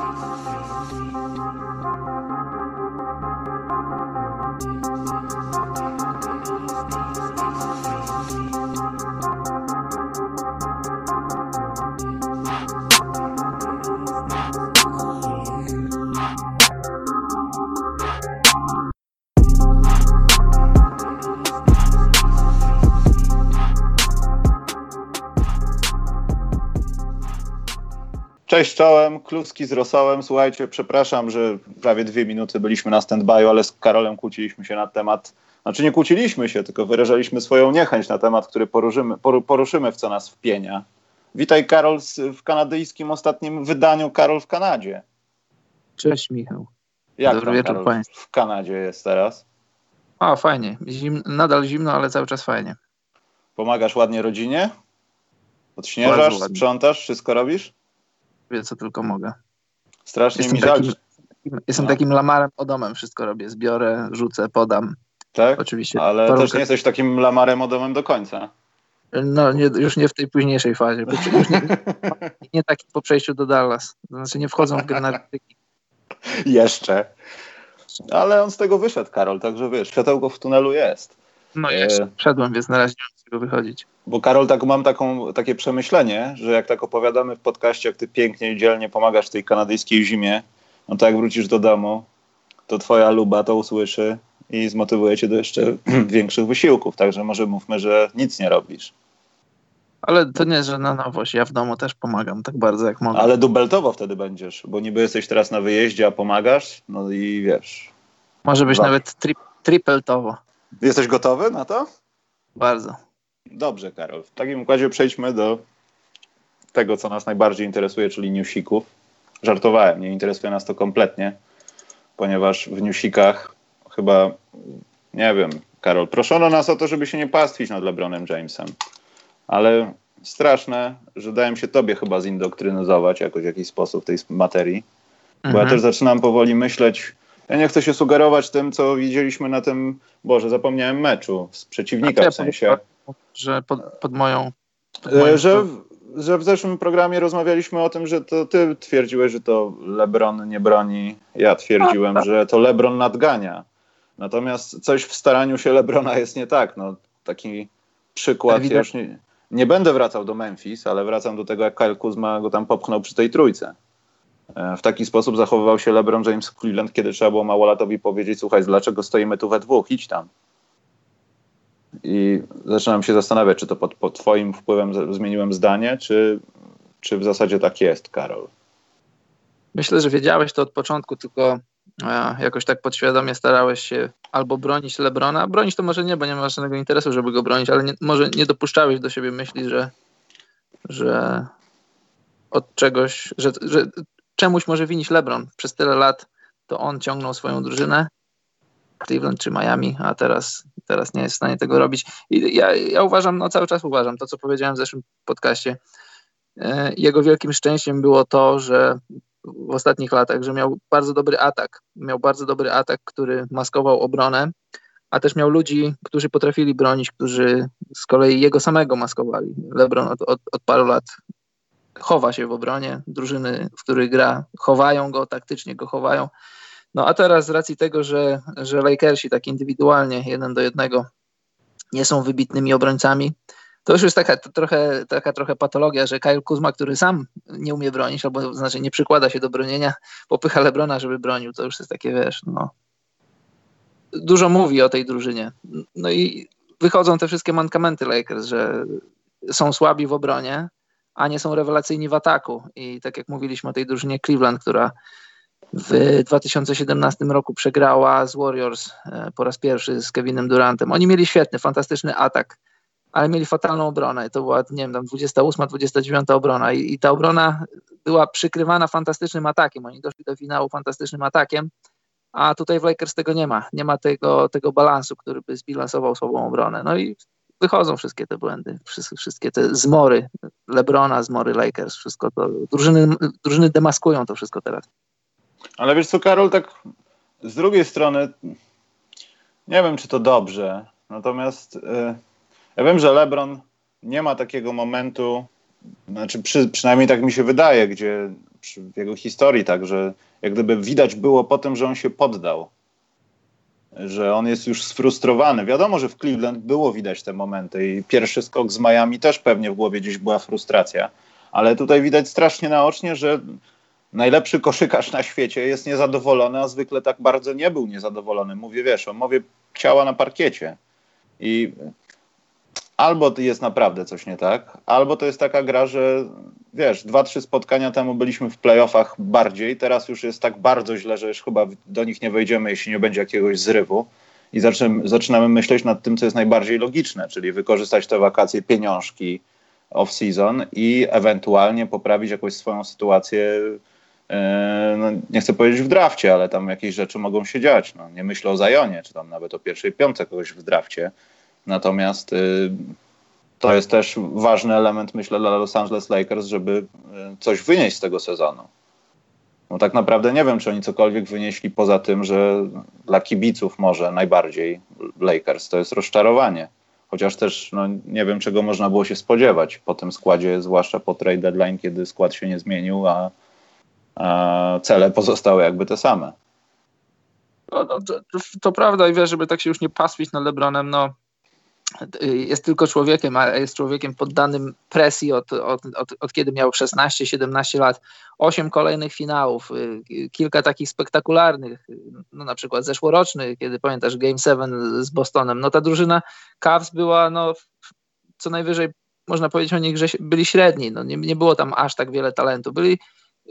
Música Cześć czołem, Kluski z Rosołem. Słuchajcie, przepraszam, że prawie dwie minuty byliśmy na stand-by, ale z Karolem kłóciliśmy się na temat, znaczy nie kłóciliśmy się, tylko wyrażaliśmy swoją niechęć na temat, który poruszymy, poruszymy w co nas wpienia. Witaj Karol w kanadyjskim ostatnim wydaniu Karol w Kanadzie. Cześć Michał. Jak Dobry wieczór Karol, Państwu. w Kanadzie jest teraz? A, fajnie. Zim, nadal zimno, ale cały czas fajnie. Pomagasz ładnie rodzinie? Odśnieżasz, sprzątasz, wszystko robisz? Robię co tylko mogę. Strasznie jestem mi żal. Takim, jestem no. takim lamarem o domem, wszystko robię. Zbiorę, rzucę, podam. Tak? Oczywiście. Ale Parunkę... też nie jesteś takim lamarem o domem do końca. No, nie, już nie w tej późniejszej fazie. Już nie, nie taki po przejściu do Dallas. Znaczy nie wchodzą w grę Jeszcze. Ale on z tego wyszedł, Karol, także wiesz, światełko w tunelu jest. No jeszcze, e... wszedłem, więc na razie tego wychodzić. Bo Karol, tak mam taką, takie przemyślenie, że jak tak opowiadamy w podcaście, jak ty pięknie i dzielnie pomagasz tej kanadyjskiej zimie, no to jak wrócisz do domu, to twoja luba to usłyszy i zmotywuje cię do jeszcze większych wysiłków. Także może mówmy, że nic nie robisz. Ale to nie jest żadna nowość. Ja w domu też pomagam tak bardzo, jak mogę. Ale dubeltowo wtedy będziesz, bo niby jesteś teraz na wyjeździe, a pomagasz, no i wiesz. Może być nawet tri tripletowo. Jesteś gotowy na to? Bardzo. Dobrze, Karol. W takim układzie przejdźmy do tego, co nas najbardziej interesuje, czyli newsików. Żartowałem, nie interesuje nas to kompletnie, ponieważ w newsikach chyba, nie wiem, Karol, proszono nas o to, żeby się nie pastwić nad LeBronem Jamesem, ale straszne, że dałem się tobie chyba zindoktrynizować jakoś w jakiś sposób w tej materii, bo mhm. ja też zaczynam powoli myśleć, ja nie chcę się sugerować tym, co widzieliśmy na tym, Boże, zapomniałem meczu z przeciwnika w sensie że pod, pod moją. Pod e, moją że, że w zeszłym programie rozmawialiśmy o tym, że to ty twierdziłeś, że to LeBron nie broni. Ja twierdziłem, A, że to LeBron nadgania. Natomiast coś w staraniu się LeBrona jest nie tak. No, taki przykład. Ja już nie, nie będę wracał do Memphis, ale wracam do tego, jak Kyle Kuzma go tam popchnął przy tej trójce. E, w taki sposób zachowywał się LeBron James w Cleveland, kiedy trzeba było Małolatowi powiedzieć: Słuchaj, dlaczego stoimy tu we dwóch? Idź tam. I zaczynam się zastanawiać, czy to pod, pod Twoim wpływem zmieniłem zdanie, czy, czy w zasadzie tak jest, Karol. Myślę, że wiedziałeś to od początku, tylko e, jakoś tak podświadomie starałeś się albo bronić Lebrona. Bronić to może nie, bo nie masz żadnego interesu, żeby go bronić, ale nie, może nie dopuszczałeś do siebie myśli, że, że od czegoś, że, że czemuś może winić Lebron. Przez tyle lat to on ciągnął swoją drużynę Cleveland czy Miami, a teraz, teraz nie jest w stanie tego robić. I ja, ja uważam, no cały czas uważam, to co powiedziałem w zeszłym podcaście, e, jego wielkim szczęściem było to, że w ostatnich latach, że miał bardzo dobry atak. Miał bardzo dobry atak, który maskował obronę, a też miał ludzi, którzy potrafili bronić, którzy z kolei jego samego maskowali. LeBron od, od, od paru lat chowa się w obronie, drużyny, w których gra, chowają go, taktycznie go chowają. No a teraz z racji tego, że, że Lakersi tak indywidualnie, jeden do jednego, nie są wybitnymi obrońcami, to już jest taka trochę, taka trochę patologia, że Kyle Kuzma, który sam nie umie bronić, albo znaczy nie przykłada się do bronienia, popycha Lebrona, żeby bronił. To już jest takie, wiesz, no. Dużo mówi o tej drużynie. No i wychodzą te wszystkie mankamenty Lakers, że są słabi w obronie, a nie są rewelacyjni w ataku. I tak jak mówiliśmy o tej drużynie Cleveland, która w 2017 roku przegrała z Warriors e, po raz pierwszy z Kevinem Durantem. Oni mieli świetny, fantastyczny atak, ale mieli fatalną obronę. To była, nie wiem, tam 28, 29 obrona i, i ta obrona była przykrywana fantastycznym atakiem. Oni doszli do finału fantastycznym atakiem, a tutaj w Lakers tego nie ma. Nie ma tego, tego balansu, który by zbilansował słabą obronę. No i wychodzą wszystkie te błędy, wszystkie te zmory Lebrona, zmory Lakers, wszystko to. Drużyny, drużyny demaskują to wszystko teraz. Ale wiesz co, Karol, tak z drugiej strony nie wiem, czy to dobrze. Natomiast y, ja wiem, że LeBron nie ma takiego momentu, znaczy przy, przynajmniej tak mi się wydaje, gdzie w jego historii, tak, że jak gdyby widać było po tym, że on się poddał, że on jest już sfrustrowany. Wiadomo, że w Cleveland było widać te momenty i pierwszy skok z Miami też pewnie w głowie gdzieś była frustracja, ale tutaj widać strasznie naocznie, że najlepszy koszykarz na świecie jest niezadowolony, a zwykle tak bardzo nie był niezadowolony. Mówię, wiesz, o mowie ciała na parkiecie. I albo jest naprawdę coś nie tak, albo to jest taka gra, że wiesz, dwa, trzy spotkania temu byliśmy w playoffach bardziej, teraz już jest tak bardzo źle, że już chyba do nich nie wejdziemy, jeśli nie będzie jakiegoś zrywu. I zaczynamy, zaczynamy myśleć nad tym, co jest najbardziej logiczne, czyli wykorzystać te wakacje, pieniążki off-season i ewentualnie poprawić jakąś swoją sytuację no, nie chcę powiedzieć w drafcie, ale tam jakieś rzeczy mogą się dziać. No, nie myślę o Zajonie, czy tam nawet o pierwszej piątce kogoś w drafcie. Natomiast y, to jest też ważny element, myślę, dla Los Angeles Lakers, żeby y, coś wynieść z tego sezonu. No tak naprawdę nie wiem, czy oni cokolwiek wynieśli poza tym, że dla kibiców może najbardziej Lakers to jest rozczarowanie. Chociaż też no, nie wiem, czego można było się spodziewać po tym składzie, zwłaszcza po trade deadline, kiedy skład się nie zmienił, a cele pozostały jakby te same. No, no to, to, prawda i wiesz, żeby tak się już nie paswić na LeBronem, no jest tylko człowiekiem, a jest człowiekiem poddanym presji od, od, od, od kiedy miał 16-17 lat. Osiem kolejnych finałów, y, kilka takich spektakularnych, no na przykład zeszłoroczny, kiedy pamiętasz Game 7 z Bostonem. No ta drużyna Cavs była no, co najwyżej można powiedzieć o nich, że byli średni. No, nie, nie było tam aż tak wiele talentu. Byli,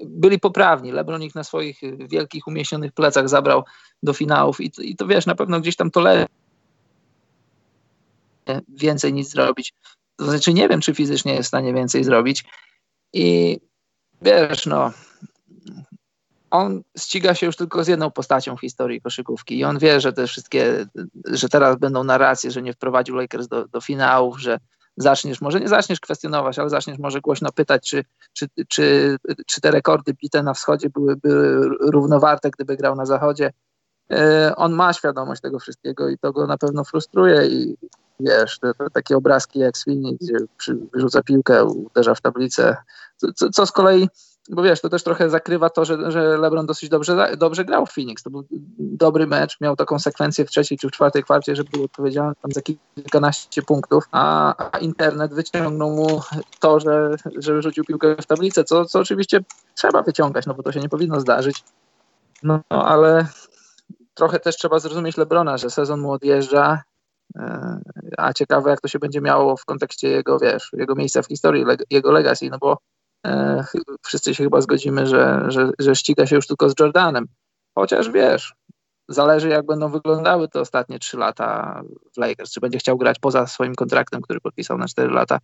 byli poprawni. LeBron ich na swoich wielkich, umieśnionych plecach zabrał do finałów i, i to wiesz, na pewno gdzieś tam to leży więcej nic zrobić. To znaczy nie wiem, czy fizycznie jest w stanie więcej zrobić. I wiesz, no, on ściga się już tylko z jedną postacią w historii koszykówki i on wie, że te wszystkie, że teraz będą narracje, że nie wprowadził Lakers do, do finałów, że zaczniesz, może nie zaczniesz kwestionować, ale zaczniesz może głośno pytać, czy, czy, czy, czy te rekordy bite na wschodzie były, były równowarte, gdyby grał na zachodzie. E, on ma świadomość tego wszystkiego i to go na pewno frustruje i wiesz, te, te takie obrazki jak Sweeney, gdzie przy, wyrzuca piłkę, uderza w tablicę, co, co, z kolei, bo wiesz, to też trochę zakrywa to, że, że LeBron dosyć dobrze, dobrze grał w Phoenix. To był dobry mecz, miał taką sekwencję w trzeciej czy w czwartej kwarcie, że był odpowiedzialny tam za kilkanaście punktów, a, a internet wyciągnął mu to, że, że wyrzucił piłkę w tablicę, co, co oczywiście trzeba wyciągać, no bo to się nie powinno zdarzyć. No, ale trochę też trzeba zrozumieć Lebrona, że sezon mu odjeżdża, e, a ciekawe jak to się będzie miało w kontekście jego, wiesz, jego miejsca w historii, jego legacy, no bo wszyscy się chyba zgodzimy, że, że, że ściga się już tylko z Jordanem. Chociaż wiesz, zależy jak będą wyglądały te ostatnie trzy lata w Lakers. Czy będzie chciał grać poza swoim kontraktem, który podpisał na cztery lata.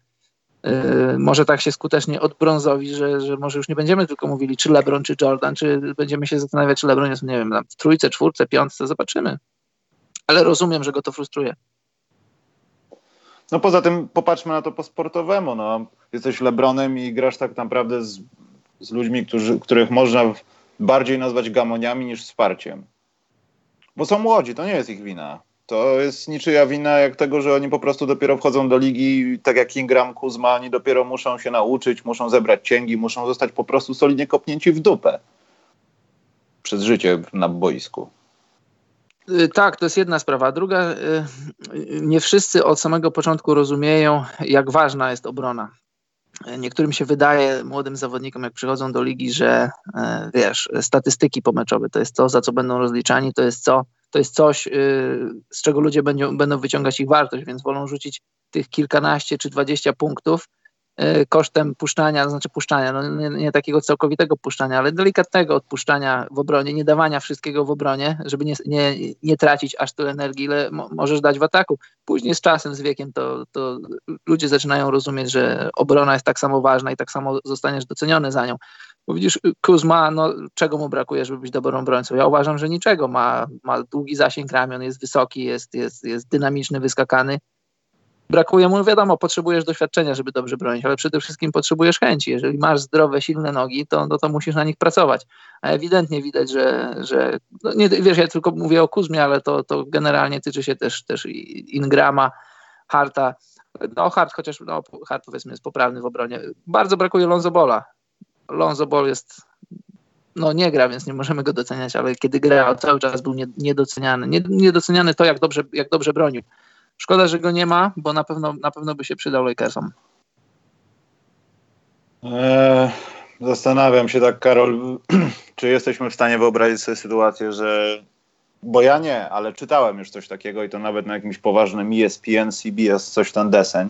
Yy, może tak się skutecznie odbrązowi, że, że może już nie będziemy tylko mówili, czy LeBron, czy Jordan, czy będziemy się zastanawiać, czy LeBron jest, nie wiem, w trójce, czwórce, piątce, zobaczymy. Ale rozumiem, że go to frustruje. No poza tym popatrzmy na to po sportowemu. No. Jesteś Lebronem i grasz tak naprawdę z, z ludźmi, którzy, których można bardziej nazwać gamoniami niż wsparciem. Bo są młodzi, to nie jest ich wina. To jest niczyja wina jak tego, że oni po prostu dopiero wchodzą do ligi, tak jak Ingram, Kuzma, oni dopiero muszą się nauczyć, muszą zebrać cięgi, muszą zostać po prostu solidnie kopnięci w dupę przez życie na boisku. Y, tak, to jest jedna sprawa. Druga, y, nie wszyscy od samego początku rozumieją, jak ważna jest obrona. Niektórym się wydaje, młodym zawodnikom, jak przychodzą do ligi, że wiesz, statystyki pomeczowe to jest to, za co będą rozliczani, to jest co, to jest coś, y, z czego ludzie będą, będą wyciągać ich wartość, więc wolą rzucić tych kilkanaście czy dwadzieścia punktów, Y, kosztem puszczania, to znaczy puszczania, no nie, nie, takiego całkowitego puszczania, ale delikatnego odpuszczania w obronie, nie dawania wszystkiego w obronie, żeby nie, nie, nie tracić aż tyle energii, ile mo możesz dać w ataku. Później z czasem, z wiekiem to, to ludzie zaczynają rozumieć, że obrona jest tak samo ważna i tak samo zostaniesz doceniony za nią. Bo widzisz, Kuzma, no czego mu brakuje, żeby być dobrym obrońcą? Ja uważam, że niczego. Ma, ma długi zasięg ramion, jest wysoki, jest, jest, jest dynamiczny, wyskakany brakuje mu, wiadomo, potrzebujesz doświadczenia, żeby dobrze bronić, ale przede wszystkim potrzebujesz chęci. Jeżeli masz zdrowe, silne nogi, to, no to musisz na nich pracować. A ewidentnie widać, że, że no nie, wiesz, ja tylko mówię o Kuzmie, ale to, to generalnie tyczy się też, też Ingrama, Harta. No Hart chociaż, no Hart powiedzmy jest poprawny w obronie. Bardzo brakuje Lonzo Bola. Lonzo Ball jest no nie gra, więc nie możemy go doceniać, ale kiedy grał, cały czas był niedoceniany. Niedoceniany to, jak dobrze, jak dobrze bronił. Szkoda, że go nie ma, bo na pewno, na pewno by się przydał Lakersom. Eee, zastanawiam się tak, Karol, czy jesteśmy w stanie wyobrazić sobie sytuację, że bo ja nie, ale czytałem już coś takiego i to nawet na jakimś poważnym ESPN, CBS, coś ten deseń,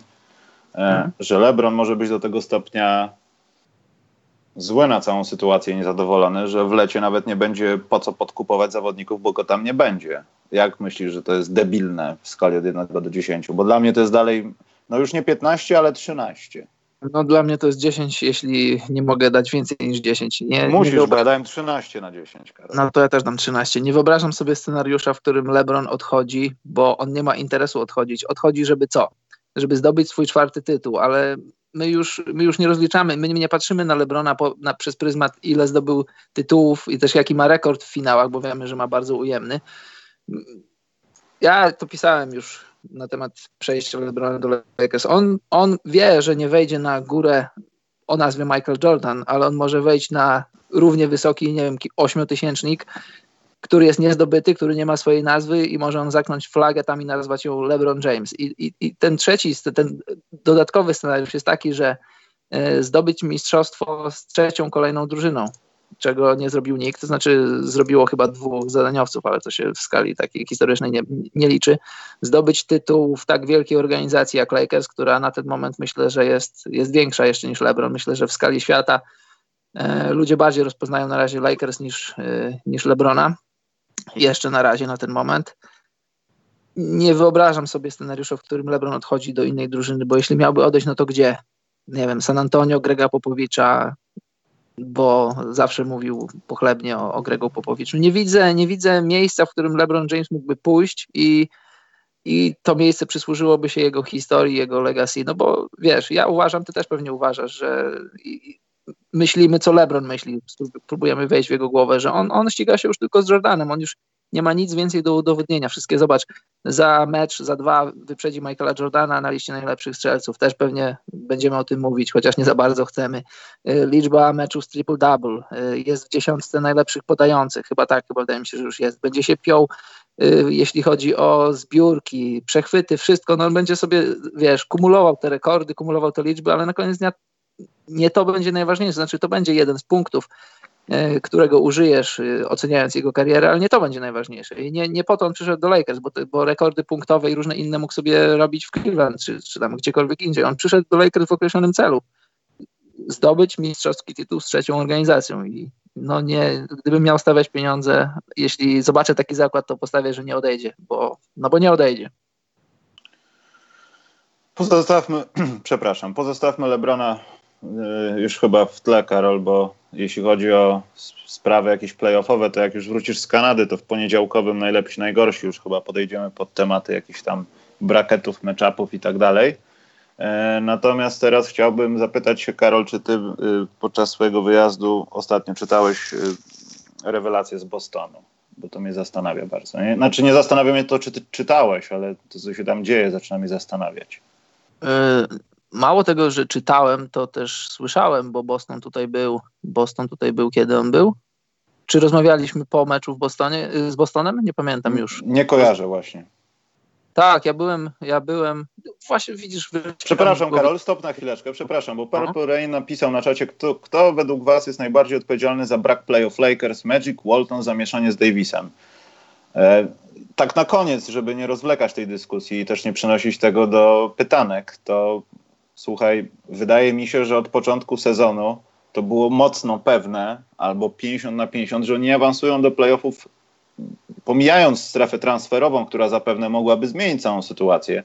e, mhm. że LeBron może być do tego stopnia zły na całą sytuację niezadowolony, że w lecie nawet nie będzie po co podkupować zawodników, bo go tam nie będzie. Jak myślisz, że to jest debilne w skali od 1 do 10? Bo dla mnie to jest dalej, no już nie 15, ale 13. No dla mnie to jest 10, jeśli nie mogę dać więcej niż 10. Nie, Musisz, nie bo ja dałem 13 na 10. Karol. No to ja też dam 13. Nie wyobrażam sobie scenariusza, w którym LeBron odchodzi, bo on nie ma interesu odchodzić. Odchodzi, żeby co? Żeby zdobyć swój czwarty tytuł, ale my już, my już nie rozliczamy, my nie patrzymy na LeBrona po, na, przez pryzmat, ile zdobył tytułów i też jaki ma rekord w finałach, bo wiemy, że ma bardzo ujemny. Ja to pisałem już na temat przejścia LeBrona do Lakers. On, on wie, że nie wejdzie na górę o nazwie Michael Jordan, ale on może wejść na równie wysoki, nie wiem, ośmiotysięcznik, który jest niezdobyty, który nie ma swojej nazwy i może on zaknąć flagę tam i nazwać ją LeBron James. I, i, i ten trzeci, ten dodatkowy scenariusz jest taki, że e, zdobyć mistrzostwo z trzecią kolejną drużyną czego nie zrobił nikt, to znaczy zrobiło chyba dwóch zadaniowców, ale to się w skali takiej historycznej nie, nie liczy, zdobyć tytuł w tak wielkiej organizacji jak Lakers, która na ten moment myślę, że jest, jest większa jeszcze niż LeBron. Myślę, że w skali świata e, ludzie bardziej rozpoznają na razie Lakers niż, e, niż LeBrona. Jeszcze na razie, na ten moment. Nie wyobrażam sobie scenariusza, w którym LeBron odchodzi do innej drużyny, bo jeśli miałby odejść, no to gdzie? Nie wiem, San Antonio, Grega Popowicza, bo zawsze mówił pochlebnie o, o Gregu Popowiczu. Nie widzę, nie widzę miejsca, w którym LeBron James mógłby pójść i, i to miejsce przysłużyłoby się jego historii, jego legacy. No bo wiesz, ja uważam, ty też pewnie uważasz, że myślimy, co LeBron myśli. Próbujemy wejść w jego głowę, że on, on ściga się już tylko z Jordanem. On już nie ma nic więcej do udowodnienia. Wszystkie, zobacz, za mecz, za dwa wyprzedzi Michaela Jordana na liście najlepszych strzelców. Też pewnie będziemy o tym mówić, chociaż nie za bardzo chcemy. Y, liczba meczów z triple-double y, jest w dziesiątce najlepszych podających. Chyba tak, chyba wydaje mi się, że już jest. Będzie się piął, y, jeśli chodzi o zbiórki, przechwyty, wszystko. No on będzie sobie, wiesz, kumulował te rekordy, kumulował te liczby, ale na koniec dnia nie to będzie najważniejsze, znaczy to będzie jeden z punktów, którego użyjesz, e, oceniając jego karierę, ale nie to będzie najważniejsze. I nie, nie po to on przyszedł do Lakers, bo, bo rekordy punktowe i różne inne mógł sobie robić w Cleveland, czy, czy tam gdziekolwiek indziej. On przyszedł do Lakers w określonym celu. Zdobyć mistrzowski tytuł z trzecią organizacją. I no nie, gdybym miał stawiać pieniądze, jeśli zobaczę taki zakład, to postawię, że nie odejdzie, bo, no bo nie odejdzie. Pozostawmy, przepraszam, pozostawmy Lebrona E, już chyba w tle, Karol, bo jeśli chodzi o sprawy jakieś playoffowe, to jak już wrócisz z Kanady, to w poniedziałkowym najlepsi, najgorsi już chyba podejdziemy pod tematy jakichś tam bracketów, meczapów i tak dalej. E, natomiast teraz chciałbym zapytać się, Karol, czy ty y, podczas swojego wyjazdu ostatnio czytałeś y, rewelację z Bostonu? Bo to mnie zastanawia bardzo. Nie? Znaczy nie zastanawia mnie to, czy ty czytałeś, ale to, co się tam dzieje, zaczyna mnie zastanawiać. E, mało tego, że czytałem, to też słyszałem, bo Boston tutaj był. Boston tutaj był, kiedy on był? Czy rozmawialiśmy po meczu w Bostonie, y, z Bostonem? Nie pamiętam już. Nie kojarzę właśnie. Tak, ja byłem, ja byłem, właśnie widzisz... Przepraszam Karol, stop na chwileczkę, przepraszam, bo Purple Rain napisał na czacie, kto, kto według was jest najbardziej odpowiedzialny za brak playoff Lakers, Magic, Walton, zamieszanie z Davisem. E, tak na koniec, żeby nie rozwlekać tej dyskusji i też nie przenosić tego do pytanek, to Słuchaj, wydaje mi się, że od początku sezonu to było mocno pewne, albo 50 na 50, że nie awansują do playoffów, pomijając strefę transferową, która zapewne mogłaby zmienić całą sytuację,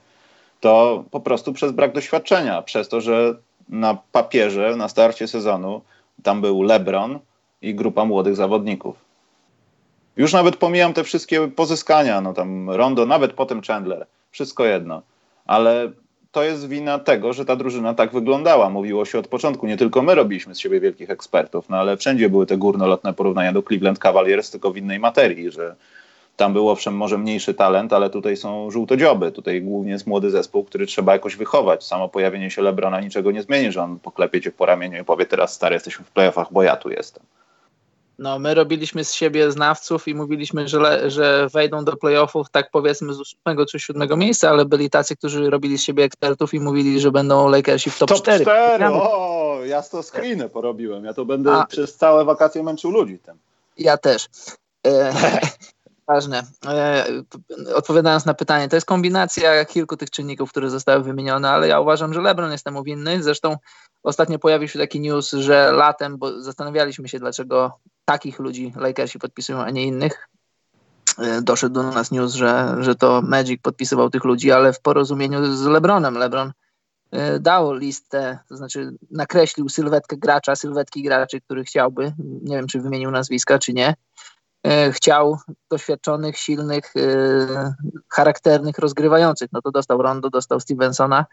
to po prostu przez brak doświadczenia, przez to, że na papierze, na starcie sezonu tam był LeBron i grupa młodych zawodników. Już nawet pomijam te wszystkie pozyskania, no tam Rondo, nawet potem Chandler, wszystko jedno. Ale to jest wina tego, że ta drużyna tak wyglądała. Mówiło się od początku, nie tylko my robiliśmy z siebie wielkich ekspertów, no ale wszędzie były te górnolotne porównania do Cleveland Cavaliers, tylko w innej materii, że tam był owszem może mniejszy talent, ale tutaj są żółtodzioby. Tutaj głównie jest młody zespół, który trzeba jakoś wychować. Samo pojawienie się Lebrona niczego nie zmieni, że on poklepie cię po ramieniu i powie teraz stary, jesteśmy w playoffach, bo ja tu jestem. No, my robiliśmy z siebie znawców i mówiliśmy, że, że wejdą do playoffów, tak powiedzmy, z ósmego czy siódmego miejsca, ale byli tacy, którzy robili z siebie ekspertów i mówili, że będą Lakersi w top, top 4. 4. O, ja to screeny porobiłem. Ja to będę A, przez całe wakacje męczył ludzi tym. Ja też. E, ważne. E, odpowiadając na pytanie, to jest kombinacja kilku tych czynników, które zostały wymienione, ale ja uważam, że LeBron jest temu winny. Zresztą ostatnio pojawił się taki news, że latem, bo zastanawialiśmy się, dlaczego takich ludzi Lakersi podpisują, a nie innych. E, doszedł do nas news, że, że to Magic podpisywał tych ludzi, ale w porozumieniu z LeBronem. LeBron e, dał listę, to znaczy nakreślił sylwetkę gracza, sylwetki graczy, który chciałby, nie wiem czy wymienił nazwiska, czy nie, chciał doświadczonych, silnych, charakternych, rozgrywających. No to dostał Rondo, dostał Stevensona,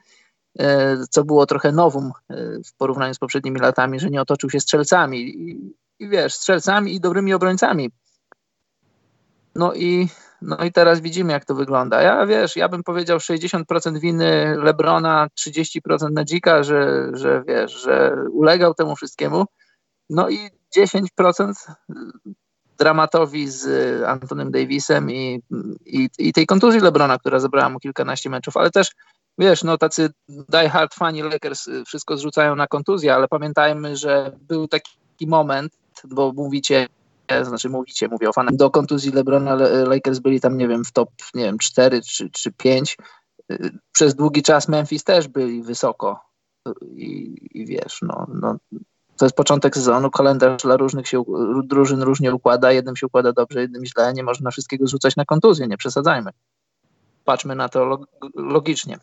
co było trochę nowum w porównaniu z poprzednimi latami, że nie otoczył się strzelcami i wiesz, strzelcami i dobrymi obrońcami. No i, no i teraz widzimy, jak to wygląda. Ja wiesz, ja bym powiedział 60% winy Lebrona, 30% Nadzika, że, że wiesz, że ulegał temu wszystkiemu. No i 10% dramatowi z Antonym Davisem i, i, i tej kontuzji Lebrona, która zabrała mu kilkanaście meczów, ale też wiesz, no tacy die hard fani Lakers wszystko zrzucają na kontuzję, ale pamiętajmy, że był taki moment, bo mówicie, znaczy mówicie, mówię o fanach, do kontuzji LeBrona Lakers byli tam, nie wiem, w top, nie wiem, 4 czy, czy 5. Przez długi czas Memphis też byli wysoko i, i wiesz, no, no to jest początek sezonu, kalendarz dla różnych się, drużyn różnie układa, jednym się układa dobrze, jednym źle, nie można wszystkiego rzucać na kontuzję, nie przesadzajmy. Patrzmy na to logicznie.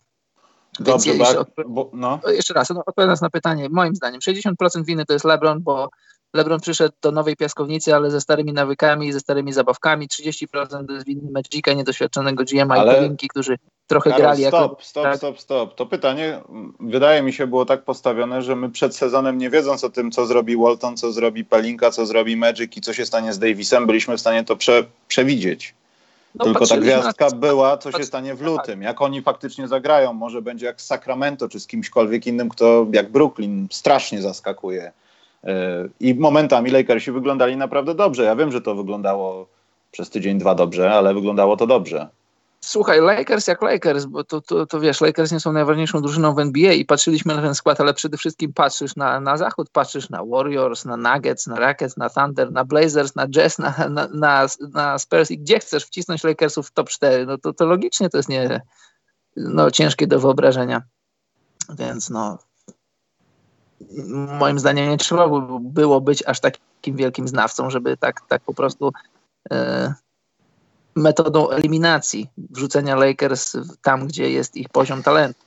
Dobrze, Więc bo, no. Jeszcze raz, no, odpowiadając na pytanie, moim zdaniem 60% winy to jest LeBron, bo LeBron przyszedł do nowej piaskownicy, ale ze starymi nawykami, ze starymi zabawkami. 30% z winy Magica, niedoświadczonego GM-a ale... i Powinki, którzy trochę Karol, grali. Stop, jako... stop, tak? stop, stop. To pytanie wydaje mi się było tak postawione, że my przed sezonem nie wiedząc o tym, co zrobi Walton, co zrobi Palinka, co zrobi Magic i co się stanie z Davisem, byliśmy w stanie to prze, przewidzieć. No, Tylko ta gwiazdka na... była, co się stanie w lutym. Jak oni faktycznie zagrają, może będzie jak Sacramento czy z kimśkolwiek innym, kto jak Brooklyn strasznie zaskakuje. I momentami Lakersi wyglądali naprawdę dobrze. Ja wiem, że to wyglądało przez tydzień, dwa dobrze, ale wyglądało to dobrze. Słuchaj, Lakers jak Lakers, bo to, to, to wiesz, Lakers nie są najważniejszą drużyną w NBA i patrzyliśmy na ten skład, ale przede wszystkim patrzysz na, na zachód, patrzysz na Warriors, na Nuggets, na Rockets, na Thunder, na Blazers, na Jazz, na, na, na, na Spurs i gdzie chcesz wcisnąć Lakersów w top 4, no to, to logicznie to jest nie, no, ciężkie do wyobrażenia. Więc no, moim zdaniem nie trzeba było być aż takim wielkim znawcą, żeby tak, tak po prostu e, metodą eliminacji wrzucenia Lakers tam, gdzie jest ich poziom talentu.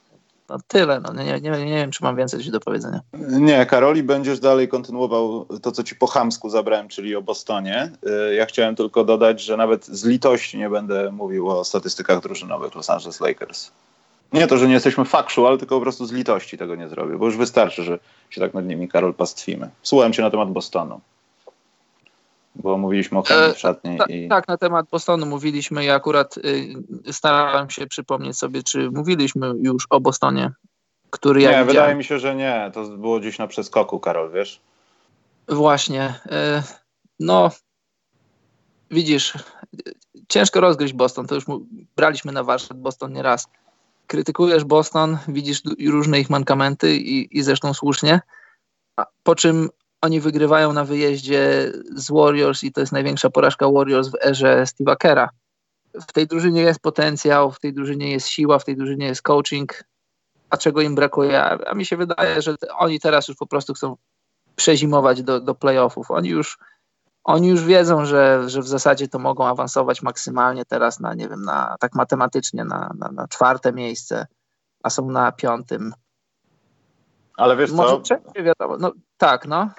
No tyle, no, nie, nie, nie, wiem, czy mam więcej do powiedzenia. Nie, Karoli, będziesz dalej kontynuował to, co ci po chamsku zabrałem, czyli o Bostonie. E, ja chciałem tylko dodać, że nawet z litości nie będę mówił o statystykach drużynowych Los Angeles Lakers. Nie to, że nie jesteśmy factual, tylko po prostu z litości tego nie zrobię, bo już wystarczy, że się tak nad nimi, Karol, pastwimy. Słuchałem cię na temat Bostonu, bo mówiliśmy o chemii e, w szatni. E, i... Tak, na temat Bostonu mówiliśmy i akurat y, starałem się przypomnieć sobie, czy mówiliśmy już o Bostonie, który ja Nie, wydaje mi się, że nie. To było gdzieś na przeskoku, Karol, wiesz? Właśnie. Y, no, widzisz, ciężko rozgryźć Boston. To już braliśmy na warsztat Boston nieraz krytykujesz Boston, widzisz różne ich mankamenty i, i zresztą słusznie, po czym oni wygrywają na wyjeździe z Warriors i to jest największa porażka Warriors w erze Steve'a Kera. W tej drużynie jest potencjał, w tej drużynie jest siła, w tej drużynie jest coaching, a czego im brakuje? A, mi się wydaje, że oni teraz już po prostu chcą przezimować do, do playoffów. Oni już oni już wiedzą, że, że w zasadzie to mogą awansować maksymalnie teraz na, nie wiem, na, tak matematycznie na, na, na czwarte miejsce, a są na piątym. Ale wiesz Może co? wiadomo. No, tak, no.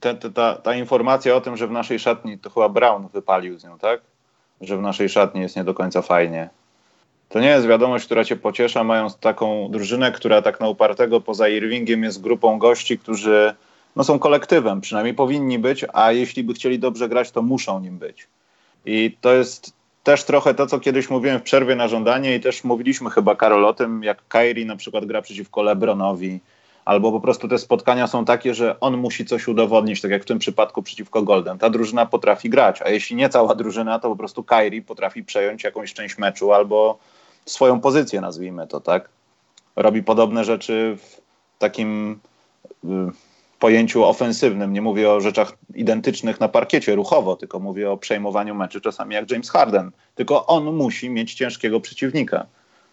Te, te, ta, ta informacja o tym, że w naszej szatni, to chyba Brown wypalił z nią, tak? Że w naszej szatni jest nie do końca fajnie. To nie jest wiadomość, która cię pociesza, mając taką drużynę, która tak na upartego poza Irvingiem jest grupą gości, którzy no są kolektywem, przynajmniej powinni być, a jeśli by chcieli dobrze grać, to muszą nim być. I to jest też trochę to, co kiedyś mówiłem w przerwie na żądanie i też mówiliśmy chyba, Karol, o tym, jak Kairi na przykład gra przeciwko Lebronowi, albo po prostu te spotkania są takie, że on musi coś udowodnić, tak jak w tym przypadku przeciwko Golden. Ta drużyna potrafi grać, a jeśli nie cała drużyna, to po prostu Kyrie potrafi przejąć jakąś część meczu albo swoją pozycję, nazwijmy to, tak? Robi podobne rzeczy w takim y, pojęciu ofensywnym. Nie mówię o rzeczach identycznych na parkiecie ruchowo, tylko mówię o przejmowaniu meczy czasami jak James Harden. Tylko on musi mieć ciężkiego przeciwnika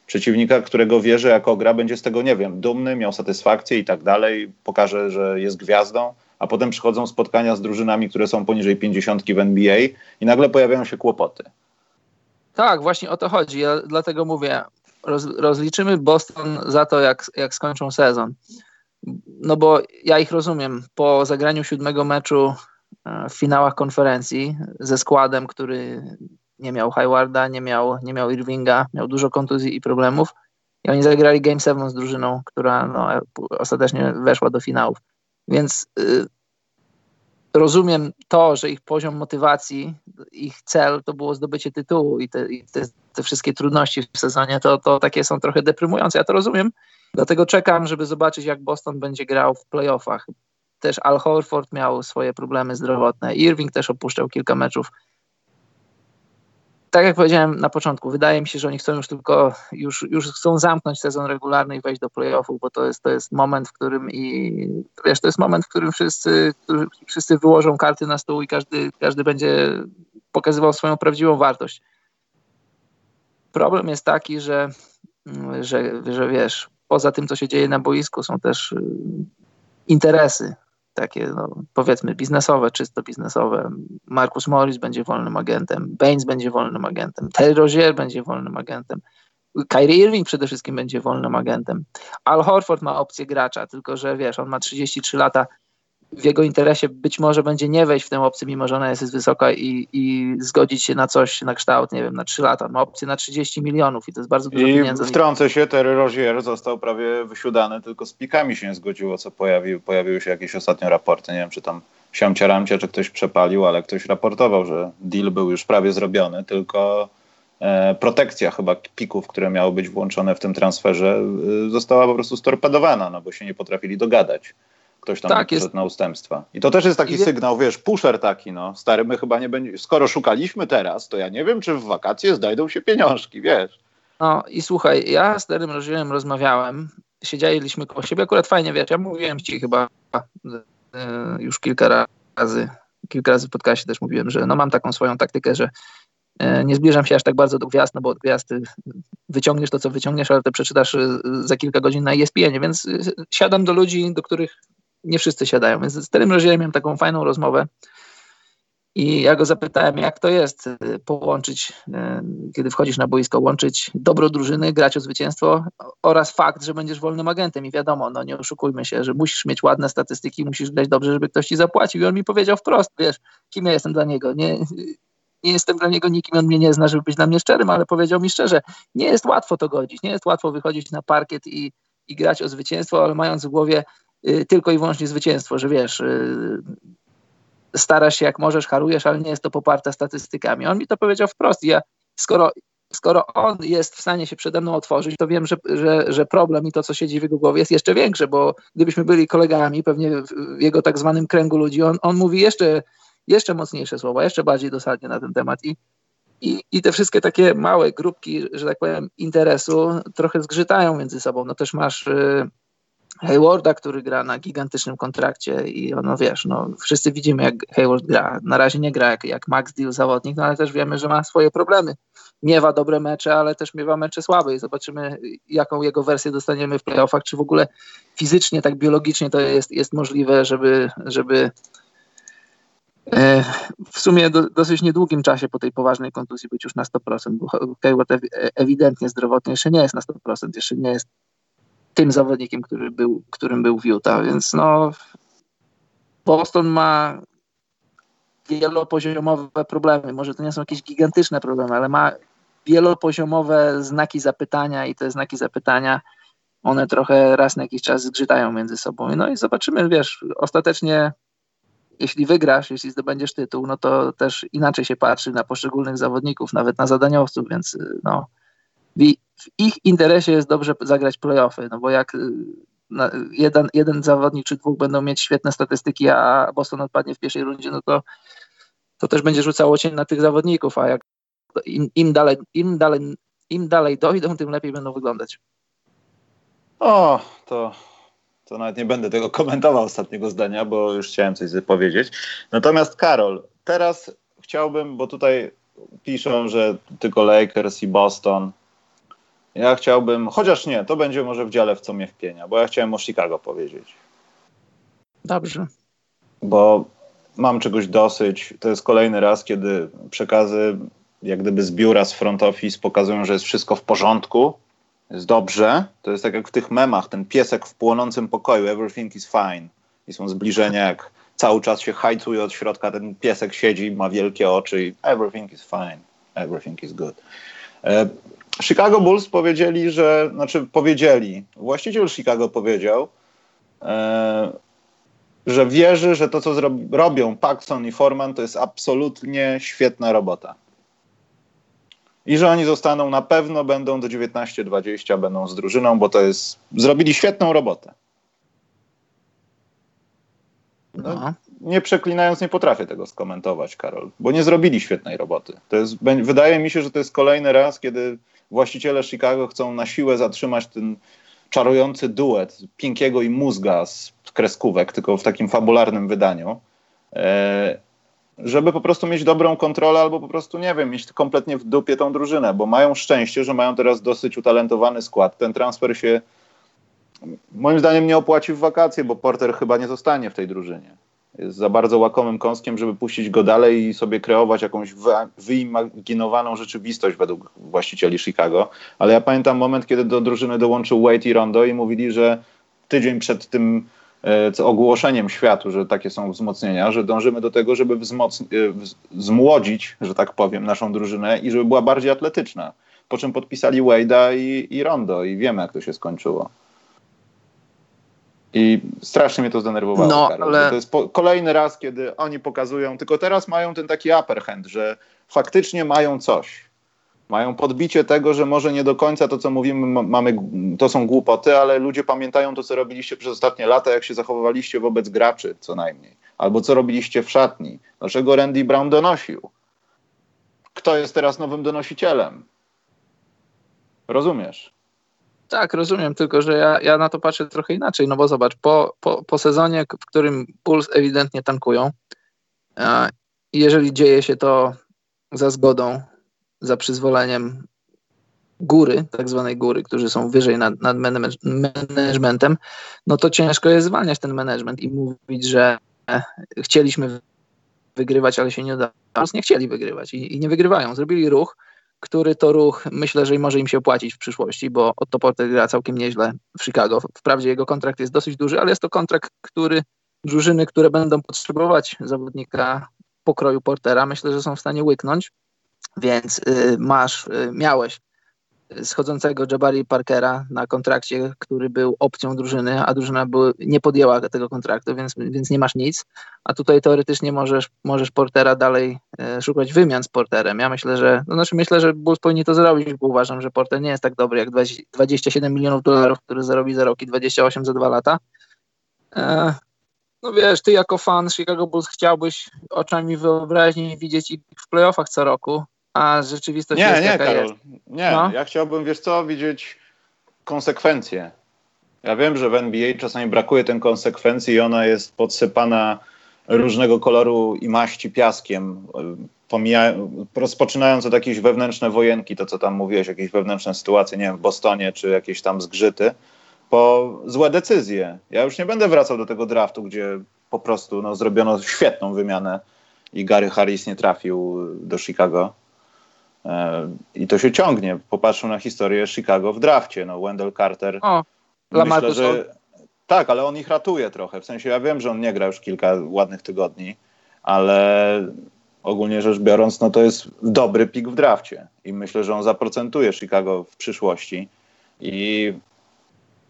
przeciwnika, którego wie, że jako gra będzie z tego, nie wiem, dumny, miał satysfakcję i tak dalej, pokaże, że jest gwiazdą, a potem przychodzą spotkania z drużynami, które są poniżej 50 w NBA i nagle pojawiają się kłopoty. Tak, właśnie o to chodzi. Ja dlatego mówię, roz, rozliczymy Boston za to, jak, jak skończą sezon. No bo ja ich rozumiem. Po zagraniu siódmego meczu e, w finałach konferencji ze składem, który nie miał Haywarda, nie miał, nie miał Irvinga, miał dużo kontuzji i problemów. I oni zagrali Game 7 z drużyną, która no, ostatecznie weszła do finałów. Więc y, rozumiem to, że ich poziom motywacji, ich cel to było zdobycie tytułu i te, i te, te wszystkie trudności w sezonie, to, to takie są trochę deprymujące. Ja to rozumiem, dlatego czekam, żeby zobaczyć, jak Boston będzie grał w playoffach. Też Al Horford miał swoje problemy zdrowotne. Irving też opuszczał kilka meczów tak jak powiedziałem na początku, wydaje mi się, że oni chcą już tylko, już, już chcą zamknąć sezon regularny i wejść do playoffów, bo to jest, to jest moment, w którym i wiesz, to jest moment, w którym wszyscy, wszyscy wyłożą karty na stół i każdy, każdy będzie pokazywał swoją prawdziwą wartość. Problem jest taki, że, że, że wiesz, poza tym, co się dzieje na boisku, są też y, interesy takie no, powiedzmy biznesowe, czysto biznesowe. Marcus Morris będzie wolnym agentem, Baines będzie wolnym agentem, Terry Rozier będzie wolnym agentem, Kyrie Irving przede wszystkim będzie wolnym agentem. Al Horford ma opcję gracza, tylko że wiesz, on ma 33 lata, w jego interesie być może będzie nie wejść w tę opcję, mimo że ona jest wysoka i, i zgodzić się na coś, na kształt, nie wiem, na 3 lata. Ma opcję na 30 milionów i to jest bardzo dużo I pieniędzy. I wtrącę się, Terry Rozier został prawie wysiudany, tylko z pikami się nie zgodziło, co pojawił, pojawiły się jakieś ostatnio raporty, nie wiem, czy tam siamcia ramcia, czy ktoś przepalił, ale ktoś raportował, że deal był już prawie zrobiony, tylko e, protekcja chyba pików, które miały być włączone w tym transferze, e, została po prostu storpedowana, no bo się nie potrafili dogadać ktoś tam tak, jest... na ustępstwa. I to też jest taki sygnał, wiesz, pusher taki, no, stary, my chyba nie będziemy, skoro szukaliśmy teraz, to ja nie wiem, czy w wakacje znajdą się pieniążki, wiesz. No i słuchaj, ja z starym rodzinem rozmawiałem, siedzieliśmy koło siebie, akurat fajnie, wiesz, ja mówiłem ci chyba yy, już kilka razy, kilka razy w podcastie też mówiłem, że no mam taką swoją taktykę, że e, nie zbliżam się aż tak bardzo do gwiazd, no bo od gwiazd wyciągniesz to, co wyciągniesz, ale to przeczytasz e, za kilka godzin na ESPN, więc siadam do ludzi, do których nie wszyscy siadają. Więc z Terym Rozierem miałem taką fajną rozmowę i ja go zapytałem, jak to jest y, połączyć, y, kiedy wchodzisz na boisko, łączyć dobro drużyny, grać o zwycięstwo oraz fakt, że będziesz wolnym agentem. I wiadomo, no nie oszukujmy się, że musisz mieć ładne statystyki, musisz grać dobrze, żeby ktoś ci zapłacił. I on mi powiedział wprost, wiesz, kim ja jestem dla niego. Nie, nie jestem dla niego nikim, on mnie nie zna, żeby być dla mnie szczerym, ale powiedział mi szczerze, nie jest łatwo to godzić, nie jest łatwo wychodzić na parkiet i, i grać o zwycięstwo, ale mając w głowie tylko i wyłącznie zwycięstwo, że wiesz, y, starasz się jak możesz, harujesz, ale nie jest to poparte statystykami. On mi to powiedział wprost. Ja, skoro, skoro on jest w stanie się przede mną otworzyć, to wiem, że, że, że problem i to, co siedzi w jego głowie, jest jeszcze większe, bo gdybyśmy byli kolegami, pewnie w jego tak zwanym kręgu ludzi, on, on mówi jeszcze, jeszcze mocniejsze słowa, jeszcze bardziej dosadnie na ten temat. I, i, I te wszystkie takie małe grupki, że tak powiem, interesu trochę zgrzytają między sobą. No też masz y, Haywarda, który gra na gigantycznym kontrakcie i ono wiesz, no wszyscy widzimy jak Hayward gra. Na razie nie gra jak, jak Max Deal zawodnik, no ale też wiemy, że ma swoje problemy. Miewa dobre mecze, ale też miewa mecze słabe i zobaczymy jaką jego wersję dostaniemy w playoffach, czy w ogóle fizycznie, tak biologicznie to jest, jest możliwe, żeby, żeby e, w sumie do, dosyć niedługim czasie po tej poważnej kontuzji być już na 100%, bo Hayward ewidentnie zdrowotnie jeszcze nie jest na 100%, jeszcze nie jest tym zawodnikiem, który był, którym był Utah, więc no Boston ma wielopoziomowe problemy. Może to nie są jakieś gigantyczne problemy, ale ma wielopoziomowe znaki zapytania i te znaki zapytania one trochę raz na jakiś czas zgrzytają między sobą. No i zobaczymy, wiesz, ostatecznie jeśli wygrasz, jeśli zdobędziesz tytuł, no to też inaczej się patrzy na poszczególnych zawodników, nawet na zadaniowców, więc no w ich interesie jest dobrze zagrać playoffy, no bo jak y, jeden, jeden zawodnik czy dwóch będą mieć świetne statystyki, a Boston odpadnie w pierwszej rundzie, no to, to też będzie rzucało cień na tych zawodników, a jak im, im, dalej, im, dalej, im dalej dojdą, tym lepiej będą wyglądać. O, to, to nawet nie będę tego komentował ostatniego zdania, bo już chciałem coś powiedzieć. Natomiast Karol, teraz chciałbym, bo tutaj piszą, że tylko Lakers i Boston. Ja chciałbym, chociaż nie, to będzie może w dziale w co mnie wpienia, bo ja chciałem o Chicago powiedzieć. Dobrze. Bo mam czegoś dosyć. To jest kolejny raz, kiedy przekazy jak gdyby z biura, z front office pokazują, że jest wszystko w porządku, jest dobrze. To jest tak jak w tych memach, ten piesek w płonącym pokoju, everything is fine. I są zbliżenia, jak cały czas się hajcuje od środka, ten piesek siedzi, ma wielkie oczy i everything is fine, everything is good. Chicago Bulls powiedzieli, że, znaczy powiedzieli, właściciel Chicago powiedział, e, że wierzy, że to, co robią Paxson i Forman, to jest absolutnie świetna robota. I że oni zostaną na pewno, będą do 19-20, będą z drużyną, bo to jest, zrobili świetną robotę. No. nie przeklinając, nie potrafię tego skomentować, Karol, bo nie zrobili świetnej roboty. To jest, wydaje mi się, że to jest kolejny raz, kiedy właściciele Chicago chcą na siłę zatrzymać ten czarujący duet Pinkiego i Mózga z kreskówek, tylko w takim fabularnym wydaniu, e, żeby po prostu mieć dobrą kontrolę albo po prostu, nie wiem, mieć kompletnie w dupie tą drużynę, bo mają szczęście, że mają teraz dosyć utalentowany skład. Ten transfer się moim zdaniem nie opłaci w wakacje, bo Porter chyba nie zostanie w tej drużynie. Jest za bardzo łakomym kąskiem, żeby puścić go dalej i sobie kreować jakąś wyimaginowaną rzeczywistość według właścicieli Chicago. Ale ja pamiętam moment, kiedy do drużyny dołączył Wade i Rondo i mówili, że tydzień przed tym e, ogłoszeniem światu, że takie są wzmocnienia, że dążymy do tego, żeby e, zmłodzić, że tak powiem, naszą drużynę i żeby była bardziej atletyczna. Po czym podpisali Wade'a i, i Rondo i wiemy, jak to się skończyło. I strasznie mnie to zdenerwowało. No, Karol, ale... To jest po, kolejny raz, kiedy oni pokazują, tylko teraz mają ten taki upper hand, że faktycznie mają coś. Mają podbicie tego, że może nie do końca to, co mówimy, mamy, to są głupoty, ale ludzie pamiętają to, co robiliście przez ostatnie lata, jak się zachowywaliście wobec graczy, co najmniej. Albo co robiliście w szatni. Dlaczego Randy Brown donosił? Kto jest teraz nowym donosicielem? Rozumiesz? Tak, rozumiem, tylko że ja, ja na to patrzę trochę inaczej, no bo zobacz, po, po, po sezonie, w którym Bulls ewidentnie tankują, jeżeli dzieje się to za zgodą, za przyzwoleniem góry, tak zwanej góry, którzy są wyżej nad, nad managementem, no to ciężko jest zwalniać ten management i mówić, że chcieliśmy wygrywać, ale się nie udało. Nie chcieli wygrywać i, i nie wygrywają. Zrobili ruch, który to ruch myślę, że może im się opłacić w przyszłości, bo Otto Porter gra całkiem nieźle w Chicago. Wprawdzie jego kontrakt jest dosyć duży, ale jest to kontrakt, który drużyny, które będą potrzebować zawodnika pokroju Portera, myślę, że są w stanie łyknąć. Więc y, masz, y, miałeś schodzącego Jabari Parkera na kontrakcie, który był opcją drużyny, a drużyna był, nie podjęła tego kontraktu, więc, więc nie masz nic. A tutaj teoretycznie możesz, możesz Portera dalej e, szukać wymian z Porterem. Ja myślę, że no znaczy myślę, że Bulls powinni to zrobić, bo uważam, że Porter nie jest tak dobry jak 20, 27 milionów dolarów, który zarobi za rok i 28 za dwa lata. E, no wiesz, ty jako fan Chicago Bulls chciałbyś oczami wyobraźni widzieć ich w playoffach co roku, a rzeczywistość nie, jest nie, jaka Karol. jest. Nie, no? ja chciałbym, wiesz co, widzieć konsekwencje. Ja wiem, że w NBA czasami brakuje tej konsekwencji i ona jest podsypana różnego koloru i maści piaskiem, pomija, rozpoczynając od jakiejś wewnętrzne wojenki, to co tam mówiłeś, jakieś wewnętrzne sytuacje, nie wiem, w Bostonie, czy jakieś tam zgrzyty, po złe decyzje. Ja już nie będę wracał do tego draftu, gdzie po prostu no, zrobiono świetną wymianę i Gary Harris nie trafił do Chicago. E, I to się ciągnie. Popatrzmy na historię Chicago w drafcie. No, Wendell Carter. O, myślę, że tak, ale on ich ratuje trochę. W sensie ja wiem, że on nie gra już kilka ładnych tygodni, ale ogólnie rzecz biorąc, no to jest dobry pik w drafcie. I myślę, że on zaprocentuje Chicago w przyszłości. I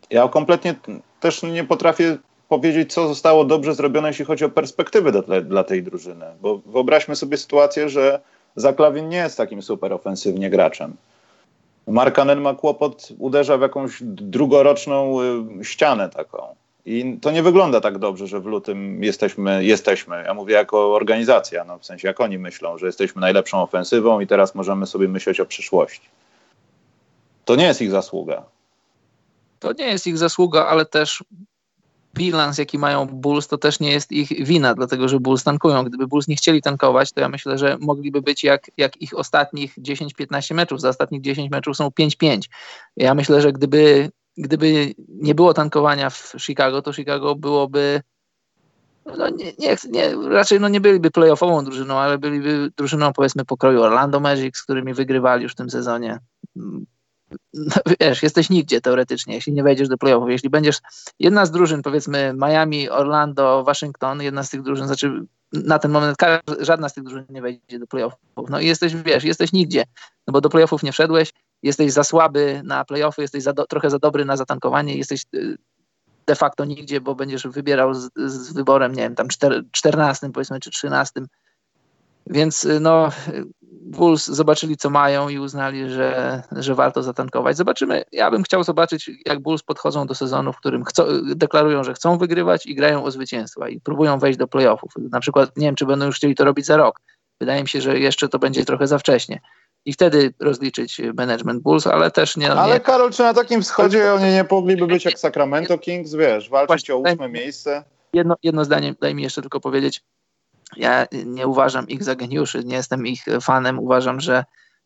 ja kompletnie też nie potrafię powiedzieć, co zostało dobrze zrobione, jeśli chodzi o perspektywy dla, dla tej drużyny. Bo wyobraźmy sobie sytuację, że Zaklawin nie jest takim super ofensywnie graczem. Markanen ma kłopot, uderza w jakąś drugoroczną y, ścianę taką. I to nie wygląda tak dobrze, że w lutym jesteśmy, jesteśmy. Ja mówię jako organizacja, no w sensie jak oni myślą, że jesteśmy najlepszą ofensywą i teraz możemy sobie myśleć o przyszłości. To nie jest ich zasługa. To nie jest ich zasługa, ale też bilans, jaki mają Bulls, to też nie jest ich wina, dlatego że Bulls tankują. Gdyby Bulls nie chcieli tankować, to ja myślę, że mogliby być jak, jak ich ostatnich 10-15 meczów. Za ostatnich 10 meczów są 5-5. Ja myślę, że gdyby, gdyby nie było tankowania w Chicago, to Chicago byłoby no nie, nie, nie, raczej no nie byliby playoffową drużyną, ale byliby drużyną powiedzmy pokroju Orlando Magic, z którymi wygrywali już w tym sezonie no, wiesz, jesteś nigdzie teoretycznie, jeśli nie wejdziesz do playoffów. Jeśli będziesz jedna z drużyn, powiedzmy Miami, Orlando, Waszyngton, jedna z tych drużyn, znaczy na ten moment żadna z tych drużyn nie wejdzie do playoffów. No i jesteś, wiesz, jesteś nigdzie, no bo do playoffów nie wszedłeś, jesteś za słaby na playoffy, jesteś za do, trochę za dobry na zatankowanie, jesteś y, de facto nigdzie, bo będziesz wybierał z, z wyborem, nie wiem, tam 14 powiedzmy, czy 13 więc y, no, Bulls zobaczyli, co mają i uznali, że, że warto zatankować. Zobaczymy. Ja bym chciał zobaczyć, jak Bulls podchodzą do sezonu, w którym chcą, deklarują, że chcą wygrywać i grają o zwycięstwa i próbują wejść do playoffów. Na przykład, nie wiem, czy będą już chcieli to robić za rok. Wydaje mi się, że jeszcze to będzie trochę za wcześnie. I wtedy rozliczyć management Bulls, ale też nie. Ale nie... Karol, czy na takim wschodzie oni nie mogliby być jak Sacramento Kings, wiesz, walczyć Właśnie, o ósme miejsce? Jedno, jedno zdanie, daj mi jeszcze tylko powiedzieć ja nie uważam ich za geniuszy, nie jestem ich fanem. Uważam, że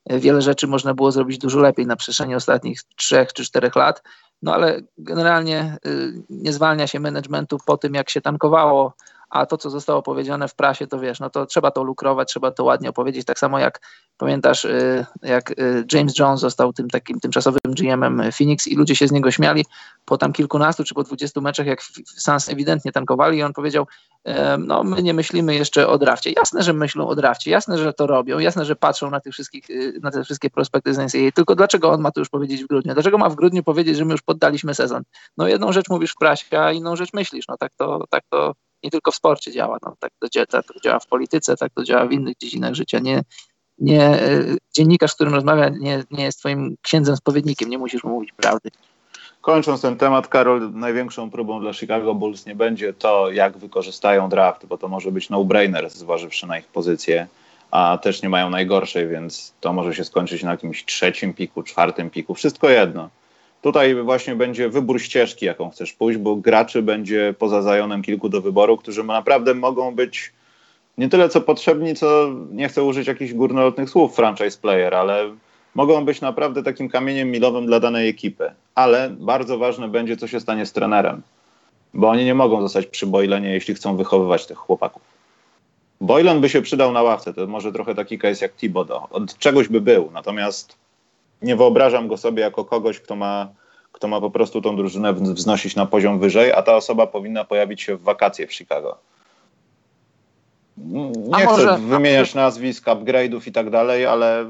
wiele rzeczy można było zrobić dużo lepiej na przestrzeni ostatnich trzech czy czterech lat. No ale generalnie y, nie zwalnia się managementu po tym, jak się tankowało a to, co zostało powiedziane w prasie, to wiesz, no to trzeba to lukrować, trzeba to ładnie opowiedzieć, tak samo jak pamiętasz, y, jak y, James Jones został tym takim tymczasowym GM-em Phoenix i ludzie się z niego śmiali po tam kilkunastu czy po dwudziestu meczach, jak Suns ewidentnie tankowali i on powiedział, no my nie myślimy jeszcze o drafcie. Jasne, że myślą o drafcie, jasne, że to robią, jasne, że patrzą na, tych wszystkich, y, na te wszystkie prospekty z NCAA, tylko dlaczego on ma to już powiedzieć w grudniu? Dlaczego ma w grudniu powiedzieć, że my już poddaliśmy sezon? No jedną rzecz mówisz w prasie, a inną rzecz myślisz, no tak to, tak to nie tylko w sporcie działa. No, tak, to, tak to działa w polityce, tak to działa w innych dziedzinach życia. Nie, nie, e, dziennikarz, z którym rozmawia, nie, nie jest twoim księdzem spowiednikiem, nie musisz mu mówić prawdy. Kończąc ten temat, Karol, największą próbą dla Chicago Bulls nie będzie to, jak wykorzystają draft, bo to może być no-brainer, zważywszy na ich pozycję, a też nie mają najgorszej, więc to może się skończyć na jakimś trzecim piku, czwartym piku, wszystko jedno. Tutaj właśnie będzie wybór ścieżki, jaką chcesz pójść, bo graczy będzie poza Zajonem kilku do wyboru, którzy naprawdę mogą być nie tyle co potrzebni, co nie chcę użyć jakichś górnolotnych słów franchise player, ale mogą być naprawdę takim kamieniem milowym dla danej ekipy. Ale bardzo ważne będzie, co się stanie z trenerem, bo oni nie mogą zostać przy Boylenie, jeśli chcą wychowywać tych chłopaków. Boylan by się przydał na ławce, to może trochę taki case jak Thibodeau. Od czegoś by był, natomiast nie wyobrażam go sobie jako kogoś, kto ma, kto ma po prostu tą drużynę wznosić na poziom wyżej, a ta osoba powinna pojawić się w wakacje w Chicago. Nie a chcę może... wymieniać nazwisk, upgrade'ów i tak dalej, ale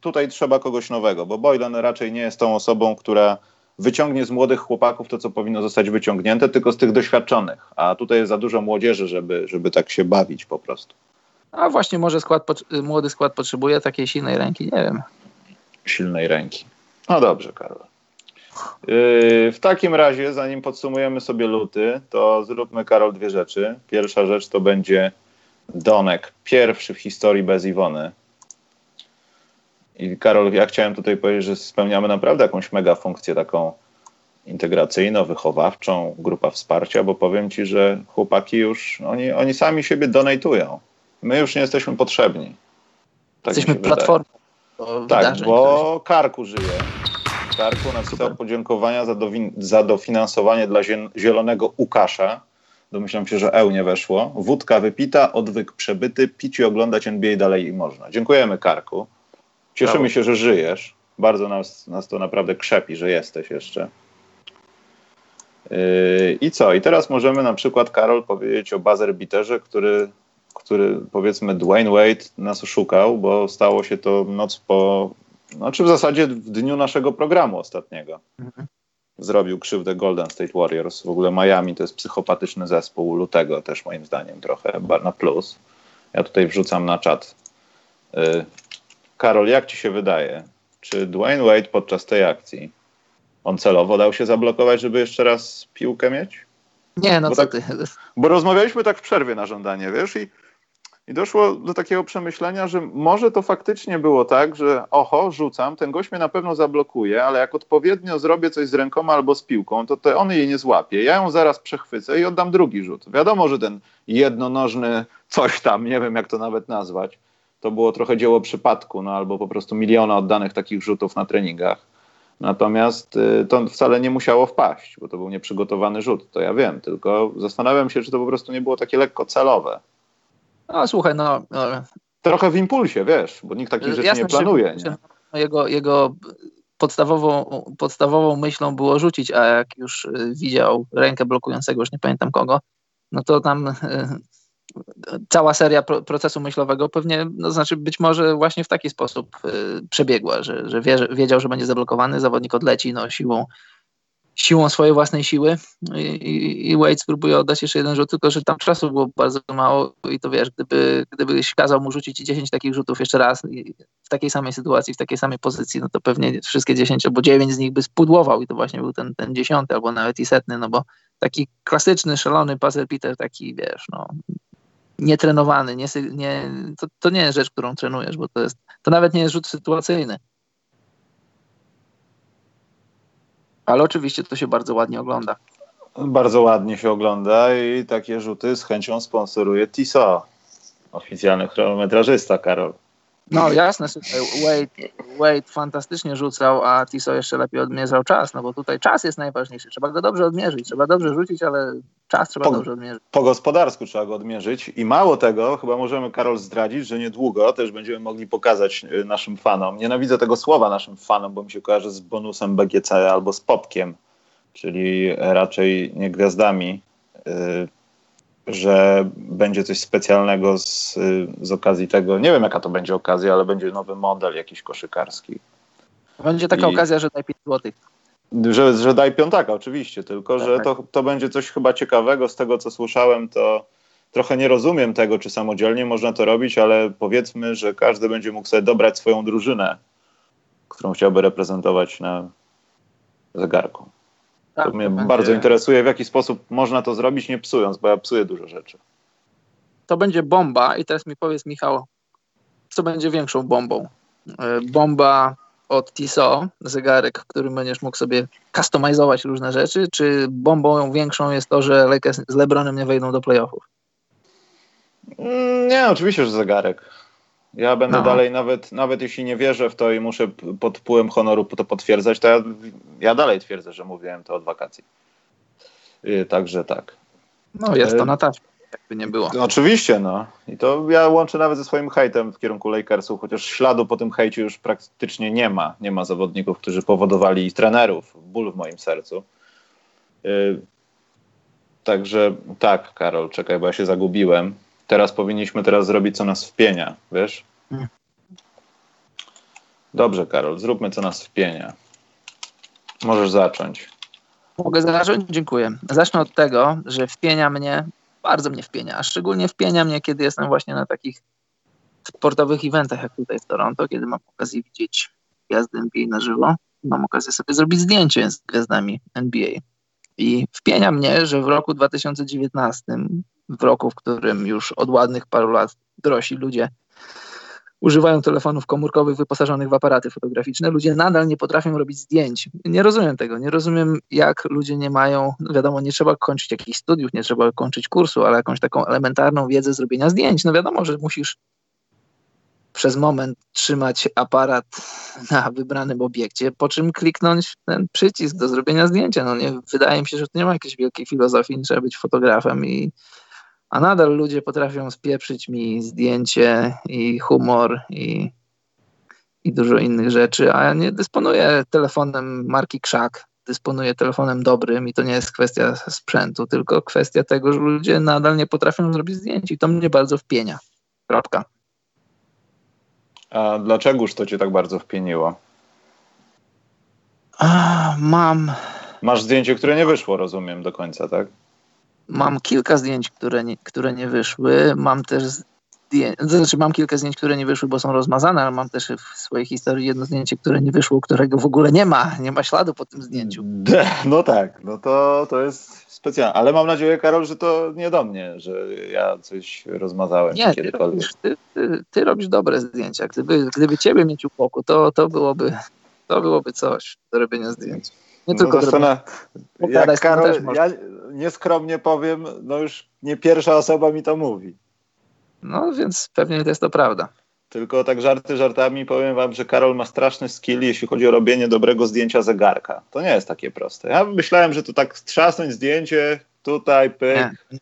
tutaj trzeba kogoś nowego, bo Boylan raczej nie jest tą osobą, która wyciągnie z młodych chłopaków to, co powinno zostać wyciągnięte, tylko z tych doświadczonych. A tutaj jest za dużo młodzieży, żeby, żeby tak się bawić po prostu. A właśnie może skład, młody skład potrzebuje takiej silnej ręki, nie wiem silnej ręki. No dobrze, Karol. Yy, w takim razie, zanim podsumujemy sobie luty, to zróbmy, Karol, dwie rzeczy. Pierwsza rzecz to będzie Donek, pierwszy w historii bez Iwony. I Karol, ja chciałem tutaj powiedzieć, że spełniamy naprawdę jakąś mega funkcję taką integracyjną, wychowawczą, grupa wsparcia, bo powiem ci, że chłopaki już, oni, oni sami siebie donatują. My już nie jesteśmy potrzebni. Tak jesteśmy platformą tak, bo Karku żyje. Karku napisał podziękowania za, za dofinansowanie dla zielonego Łukasza. Domyślam się, że eł nie weszło. Wódka wypita, odwyk przebyty, pić i oglądać NBA dalej i można. Dziękujemy, Karku. Cieszymy Brawo. się, że żyjesz. Bardzo nas, nas to naprawdę krzepi, że jesteś jeszcze. Yy, I co? I teraz możemy na przykład, Karol, powiedzieć o buzzer biterze, który który powiedzmy Dwayne Wade nas oszukał, bo stało się to noc po, znaczy w zasadzie w dniu naszego programu ostatniego. Mhm. Zrobił krzywdę Golden State Warriors. W ogóle Miami to jest psychopatyczny zespół lutego też moim zdaniem trochę na plus. Ja tutaj wrzucam na czat. Y, Karol, jak ci się wydaje? czy Dwayne Wade podczas tej akcji, on celowo dał się zablokować, żeby jeszcze raz piłkę mieć? Nie, no bo co tak, ty. Bo rozmawialiśmy tak w przerwie na żądanie, wiesz, i, i doszło do takiego przemyślenia, że może to faktycznie było tak, że oho, rzucam, ten gość mnie na pewno zablokuje, ale jak odpowiednio zrobię coś z rękoma albo z piłką, to te on jej nie złapie. Ja ją zaraz przechwycę i oddam drugi rzut. Wiadomo, że ten jednonożny coś tam, nie wiem jak to nawet nazwać, to było trochę dzieło przypadku, no albo po prostu miliona oddanych takich rzutów na treningach. Natomiast y, to wcale nie musiało wpaść, bo to był nieprzygotowany rzut, to ja wiem, tylko zastanawiam się, czy to po prostu nie było takie lekko celowe. No słuchaj, no... no Trochę w impulsie, wiesz, bo nikt takich rzeczy nie planuje. Nie? Jego, jego podstawową, podstawową myślą było rzucić, a jak już y, widział rękę blokującego, już nie pamiętam kogo, no to tam y, cała seria procesu myślowego pewnie, no znaczy być może właśnie w taki sposób y, przebiegła, że, że wie, wiedział, że będzie zablokowany, zawodnik odleci no, siłą, siłą swojej własnej siły i, i, Wade spróbuje oddać jeszcze jeden rzut, tylko że tam czasu było bardzo mało i to wiesz, gdyby, gdybyś kazał mu rzucić 10 takich rzutów jeszcze raz w takiej samej sytuacji, w takiej samej pozycji, no to pewnie wszystkie 10 albo 9 z nich by spudłował i to właśnie był ten, ten dziesiąty albo nawet i setny, no bo taki klasyczny, szalony Puzzle Peter, taki wiesz, no nietrenowany, nie, nie, to, to nie jest rzecz, którą trenujesz, bo to jest, to nawet nie jest rzut sytuacyjny. Ale oczywiście to się bardzo ładnie ogląda. Bardzo ładnie się ogląda i takie rzuty z chęcią sponsoruje TISO, oficjalny chronometrażysta Karol. No jasne, słuchaj, Wade, Wade fantastycznie rzucał, a Tiso jeszcze lepiej odmierzał czas, no bo tutaj czas jest najważniejszy. Trzeba go dobrze odmierzyć, trzeba dobrze rzucić, ale czas trzeba po, dobrze odmierzyć. Po gospodarsku trzeba go odmierzyć i mało tego, chyba możemy Karol zdradzić, że niedługo też będziemy mogli pokazać y, naszym fanom. Nienawidzę tego słowa naszym fanom, bo mi się kojarzy z bonusem BGC albo z popkiem, czyli raczej nie gwiazdami. Yy, że będzie coś specjalnego z, z okazji tego. Nie wiem, jaka to będzie okazja, ale będzie nowy model jakiś koszykarski. Będzie taka I, okazja, że daj 5 złotych. Że, że daj piątaka, oczywiście, tylko tak, że tak. To, to będzie coś chyba ciekawego. Z tego, co słyszałem, to trochę nie rozumiem tego, czy samodzielnie można to robić, ale powiedzmy, że każdy będzie mógł sobie dobrać swoją drużynę, którą chciałby reprezentować na zegarku. Tak, to mnie to bardzo będzie... interesuje, w jaki sposób można to zrobić, nie psując, bo ja psuję dużo rzeczy. To będzie bomba i teraz mi powiedz, Michał, co będzie większą bombą? E, bomba od Tissot, zegarek, w którym będziesz mógł sobie kustomizować różne rzeczy, czy bombą większą jest to, że Lakers z LeBronem nie wejdą do playoffów? Mm, nie, oczywiście, że zegarek. Ja będę no. dalej, nawet, nawet jeśli nie wierzę w to i muszę pod wpływem honoru to potwierdzać, to ja, ja dalej twierdzę, że mówiłem to od wakacji. Yy, także tak. No jest to y, na taśmie, jakby nie było. Oczywiście, no. I to ja łączę nawet ze swoim hejtem w kierunku Lakersów, chociaż śladu po tym hejcie już praktycznie nie ma. Nie ma zawodników, którzy powodowali trenerów. Ból w moim sercu. Yy, także tak, Karol, czekaj, bo ja się zagubiłem teraz powinniśmy teraz zrobić, co nas wpienia, wiesz? Hmm. Dobrze, Karol, zróbmy, co nas wpienia. Możesz zacząć. Mogę zacząć? Dziękuję. Zacznę od tego, że wpienia mnie, bardzo mnie wpienia, a szczególnie wpienia mnie, kiedy jestem właśnie na takich sportowych eventach, jak tutaj w Toronto, kiedy mam okazję widzieć gwiazdy NBA na żywo. Mam okazję sobie zrobić zdjęcie z gwiazdami NBA. I wpienia mnie, że w roku 2019 w roku, w którym już od ładnych paru lat dorośli ludzie używają telefonów komórkowych wyposażonych w aparaty fotograficzne, ludzie nadal nie potrafią robić zdjęć. Nie rozumiem tego. Nie rozumiem, jak ludzie nie mają, no wiadomo, nie trzeba kończyć jakichś studiów, nie trzeba kończyć kursu, ale jakąś taką elementarną wiedzę zrobienia zdjęć. No wiadomo, że musisz przez moment trzymać aparat na wybranym obiekcie, po czym kliknąć ten przycisk do zrobienia zdjęcia. No nie, wydaje mi się, że to nie ma jakiejś wielkiej filozofii, nie trzeba być fotografem i a nadal ludzie potrafią spieprzyć mi zdjęcie i humor i, i dużo innych rzeczy, a ja nie dysponuję telefonem marki Krzak, dysponuję telefonem dobrym i to nie jest kwestia sprzętu, tylko kwestia tego, że ludzie nadal nie potrafią zrobić zdjęć i to mnie bardzo wpienia. Kropka. A dlaczegoż to cię tak bardzo wpieniło? A, mam. Masz zdjęcie, które nie wyszło, rozumiem, do końca, tak? Mam kilka zdjęć, które nie, które nie wyszły. Mam też zdjęć, znaczy mam kilka zdjęć, które nie wyszły, bo są rozmazane, ale mam też w swojej historii jedno zdjęcie, które nie wyszło, którego w ogóle nie ma, nie ma śladu po tym zdjęciu. No tak, no to, to jest specjalne, ale mam nadzieję, Karol, że to nie do mnie, że ja coś rozmazałem nie, kiedykolwiek. Ty, ty, ty, robisz dobre zdjęcia, gdyby, gdyby ciebie mieć u boku, to, to, byłoby, to byłoby coś do robienia zdjęć. Nie no tylko zastana... Jak Karol, ja nieskromnie powiem, no już nie pierwsza osoba mi to mówi. No więc pewnie to jest to prawda. Tylko tak żarty żartami powiem wam, że Karol ma straszny skill, jeśli chodzi o robienie dobrego zdjęcia zegarka. To nie jest takie proste. Ja myślałem, że to tak trzasnąć zdjęcie, tutaj pyk, nie,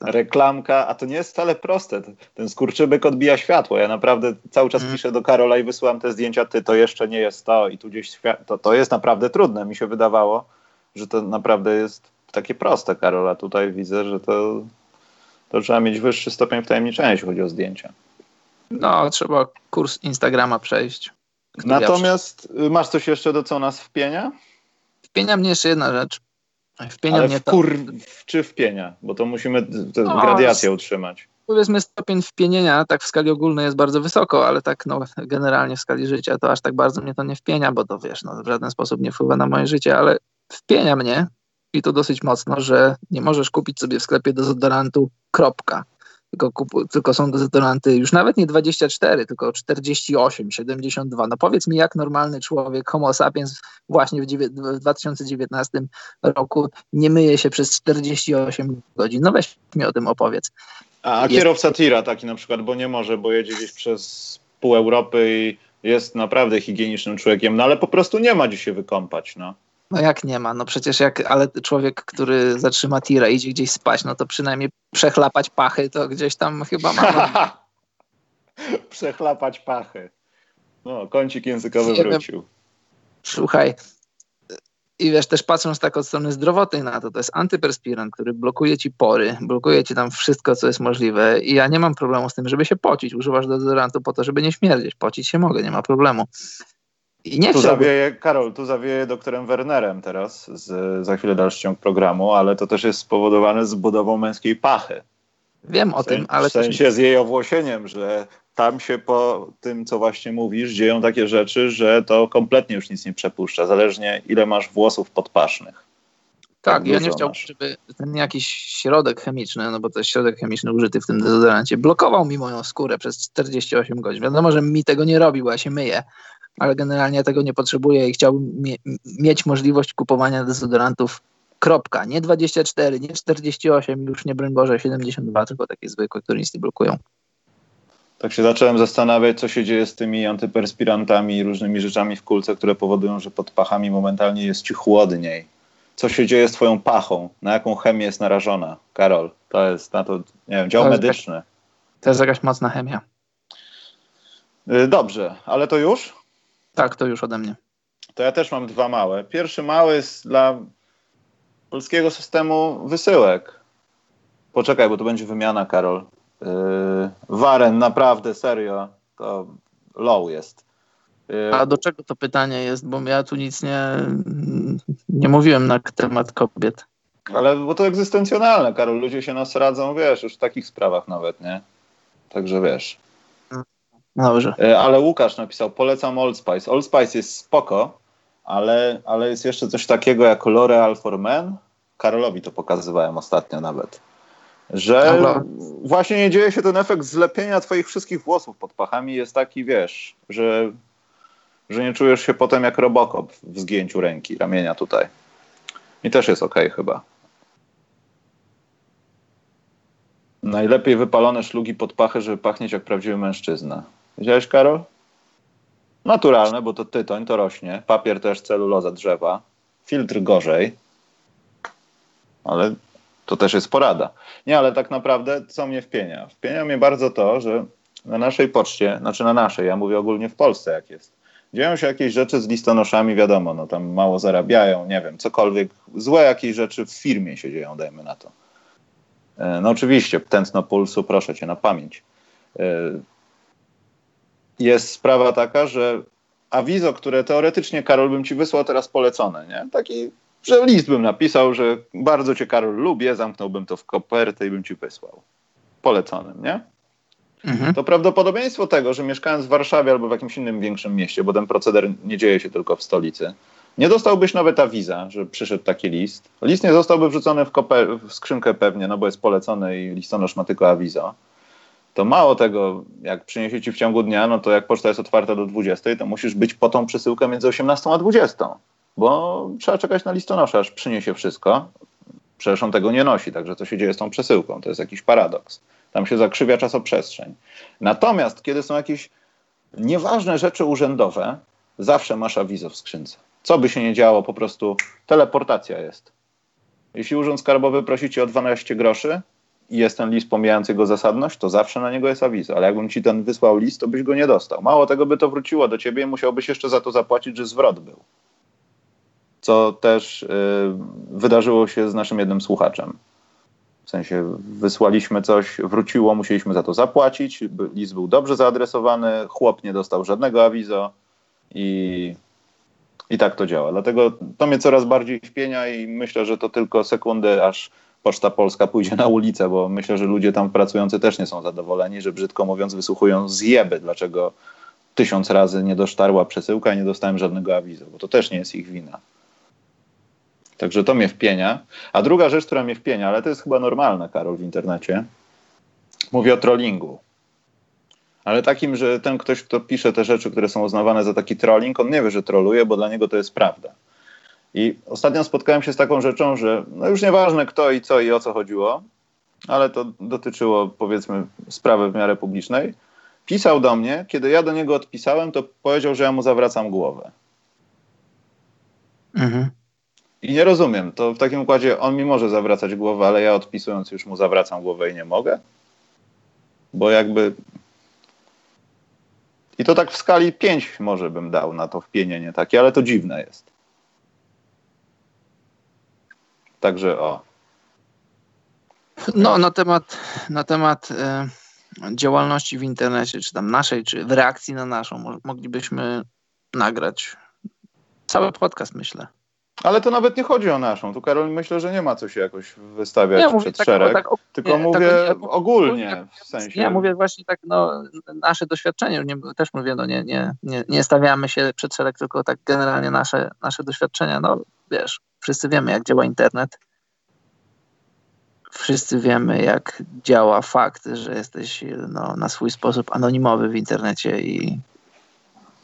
reklamka, a to nie jest wcale proste. Ten skurczybyk odbija światło. Ja naprawdę cały czas mm. piszę do Karola i wysyłam te zdjęcia, ty, to jeszcze nie jest to i tu gdzieś świat... to, to jest naprawdę trudne. Mi się wydawało, że to naprawdę jest takie proste, Karola. Tutaj widzę, że to to trzeba mieć wyższy stopień wtajemniczenia, jeśli chodzi o zdjęcia. No, trzeba kurs Instagrama przejść. Natomiast ja... masz coś jeszcze, do co nas wpienia? Wpienia mnie jeszcze jedna rzecz. Wpienia Ale mnie to... Kur... Czy wpienia? Bo to musimy tę no, gradiację utrzymać. Powiedzmy stopień wpienienia tak w skali ogólnej jest bardzo wysoko, ale tak no, generalnie w skali życia to aż tak bardzo mnie to nie wpienia, bo to wiesz, no, w żaden sposób nie wpływa na moje życie, ale wpienia mnie i to dosyć mocno, że nie możesz kupić sobie w sklepie dezodorantu kropka. Tylko, kupu, tylko są dezodoranty już nawet nie 24, tylko 48, 72. No powiedz mi, jak normalny człowiek, homo sapiens właśnie w, w 2019 roku nie myje się przez 48 godzin. No weź mi o tym opowiedz. A, a kierowca tira taki na przykład, bo nie może, bo jedzie gdzieś przez pół Europy i jest naprawdę higienicznym człowiekiem, no ale po prostu nie ma gdzie się wykąpać, no. No jak nie ma? No przecież jak, ale człowiek, który zatrzyma tira i idzie gdzieś spać, no to przynajmniej przechlapać pachy to gdzieś tam chyba ma. przechlapać pachy. No, kącik językowy nie wrócił. Wiem. Słuchaj, i wiesz, też patrząc tak od strony zdrowotnej na to, to jest antyperspirant, który blokuje ci pory, blokuje ci tam wszystko, co jest możliwe i ja nie mam problemu z tym, żeby się pocić. Używasz dezodorantu po to, żeby nie śmierdzieć. Pocić się mogę, nie ma problemu. I nie tu zawieje, Karol, tu zawieje doktorem Wernerem teraz, z, za chwilę dalszy ciąg programu, ale to też jest spowodowane z budową męskiej pachy. Wiem o tym, ale... W sensie też... z jej owłosieniem, że tam się po tym, co właśnie mówisz, dzieją takie rzeczy, że to kompletnie już nic nie przepuszcza, zależnie ile masz włosów podpasznych. Tak, tak ja nie chciałbym, żeby ten jakiś środek chemiczny, no bo to jest środek chemiczny użyty w tym dezodorancie, blokował mi moją skórę przez 48 godzin. Wiadomo, że mi tego nie robi, bo ja się myję, ale generalnie tego nie potrzebuję i chciałbym mie mieć możliwość kupowania dezodorantów kropka, nie 24, nie 48, już nie broń Boże 72, tylko takie zwykłe, które nic nie blokują. Tak się zacząłem zastanawiać, co się dzieje z tymi antyperspirantami i różnymi rzeczami w kulce, które powodują, że pod pachami momentalnie jest ci chłodniej. Co się dzieje z twoją pachą? Na jaką chemię jest narażona? Karol, to jest na to, nie wiem, dział to medyczny. Jakaś, to jest jakaś mocna chemia. Y, dobrze, ale to już? Tak, to już ode mnie. To ja też mam dwa małe. Pierwszy mały jest dla polskiego systemu wysyłek. Poczekaj, bo to będzie wymiana, Karol. Yy, Waren, naprawdę, serio, to low jest. Yy, A do czego to pytanie jest? Bo ja tu nic nie, nie mówiłem na temat kobiet. Ale bo to egzystencjonalne, Karol. Ludzie się nas radzą, wiesz, już w takich sprawach nawet, nie? Także wiesz. Dobrze. E, ale Łukasz napisał, polecam Old Spice. Old Spice jest spoko, ale, ale jest jeszcze coś takiego jak L'Oreal for Men. Karolowi to pokazywałem ostatnio nawet. Że właśnie nie dzieje się ten efekt zlepienia twoich wszystkich włosów pod pachami. Jest taki, wiesz, że, że nie czujesz się potem jak robokop w zgięciu ręki, ramienia tutaj. I też jest ok chyba. Najlepiej wypalone szlugi pod pachy, żeby pachnieć jak prawdziwy mężczyzna. Widziałeś, Karol? Naturalne, bo to tytoń, to rośnie. Papier też, celuloza, drzewa. Filtr gorzej. Ale to też jest porada. Nie, ale tak naprawdę co mnie wpienia? Wpienia mnie bardzo to, że na naszej poczcie, znaczy na naszej, ja mówię ogólnie w Polsce jak jest, dzieją się jakieś rzeczy z listonoszami, wiadomo, no tam mało zarabiają, nie wiem, cokolwiek, złe jakieś rzeczy w firmie się dzieją, dajmy na to. E, no oczywiście, tętno pulsu, proszę cię, na pamięć. Jest sprawa taka, że awizo, które teoretycznie Karol bym ci wysłał teraz polecone, nie? Taki, że list bym napisał, że bardzo cię Karol lubię, zamknąłbym to w kopertę i bym ci wysłał. Poleconym, nie? mhm. to prawdopodobieństwo tego, że mieszkając w Warszawie albo w jakimś innym większym mieście, bo ten proceder nie dzieje się tylko w stolicy, nie dostałbyś nawet awiza, że przyszedł taki list. List nie zostałby wrzucony w, w skrzynkę pewnie, no bo jest polecony i listonosz ma tylko awizo. To mało tego, jak przyniesie ci w ciągu dnia, no to jak poczta jest otwarta do 20, to musisz być po tą przesyłkę między 18 a 20, bo trzeba czekać na listonosza, aż przyniesie wszystko. Przecież on tego nie nosi, także co się dzieje z tą przesyłką? To jest jakiś paradoks. Tam się zakrzywia czasoprzestrzeń. Natomiast kiedy są jakieś nieważne rzeczy urzędowe, zawsze masz awizo w skrzynce. Co by się nie działo, po prostu teleportacja jest. Jeśli Urząd Skarbowy prosi cię o 12 groszy i jest ten list pomijający jego zasadność, to zawsze na niego jest awizo. Ale jakbym ci ten wysłał list, to byś go nie dostał. Mało tego by to wróciło do ciebie musiałbyś jeszcze za to zapłacić, że zwrot był. Co też yy, wydarzyło się z naszym jednym słuchaczem. W sensie wysłaliśmy coś, wróciło, musieliśmy za to zapłacić. List był dobrze zaadresowany, chłop nie dostał żadnego awizo i i tak to działa. Dlatego to mnie coraz bardziej wpienia i myślę, że to tylko sekundy, aż Poczta Polska pójdzie na ulicę, bo myślę, że ludzie tam pracujący też nie są zadowoleni, że brzydko mówiąc wysłuchują zjeby, dlaczego tysiąc razy nie dosztarła przesyłka i nie dostałem żadnego awizu, bo to też nie jest ich wina. Także to mnie wpienia. A druga rzecz, która mnie wpienia, ale to jest chyba normalne, Karol, w internecie, mówię o trollingu ale takim, że ten ktoś, kto pisze te rzeczy, które są uznawane za taki trolling, on nie wie, że troluje, bo dla niego to jest prawda. I ostatnio spotkałem się z taką rzeczą, że no już nieważne kto i co i o co chodziło, ale to dotyczyło powiedzmy sprawy w miarę publicznej. Pisał do mnie, kiedy ja do niego odpisałem, to powiedział, że ja mu zawracam głowę. Mhm. I nie rozumiem, to w takim układzie on mi może zawracać głowę, ale ja odpisując już mu zawracam głowę i nie mogę? Bo jakby i to tak w skali 5 może bym dał na to wpienienie takie, ale to dziwne jest. Także o. No, na temat, na temat e, działalności w internecie, czy tam naszej, czy w reakcji na naszą, moglibyśmy nagrać cały podcast, myślę. Ale to nawet nie chodzi o naszą. Tu Karol myślę, że nie ma co się jakoś wystawiać przed tak, szereg. Tak, tylko nie, mówię tak, ogólnie w sensie. Ja mówię właśnie tak, no, nasze doświadczenie, nie, też mówię, no nie, nie, nie, nie stawiamy się przed szereg, tylko tak generalnie nasze, nasze doświadczenia. No wiesz, wszyscy wiemy, jak działa internet. Wszyscy wiemy, jak działa fakt, że jesteś no, na swój sposób anonimowy w internecie i,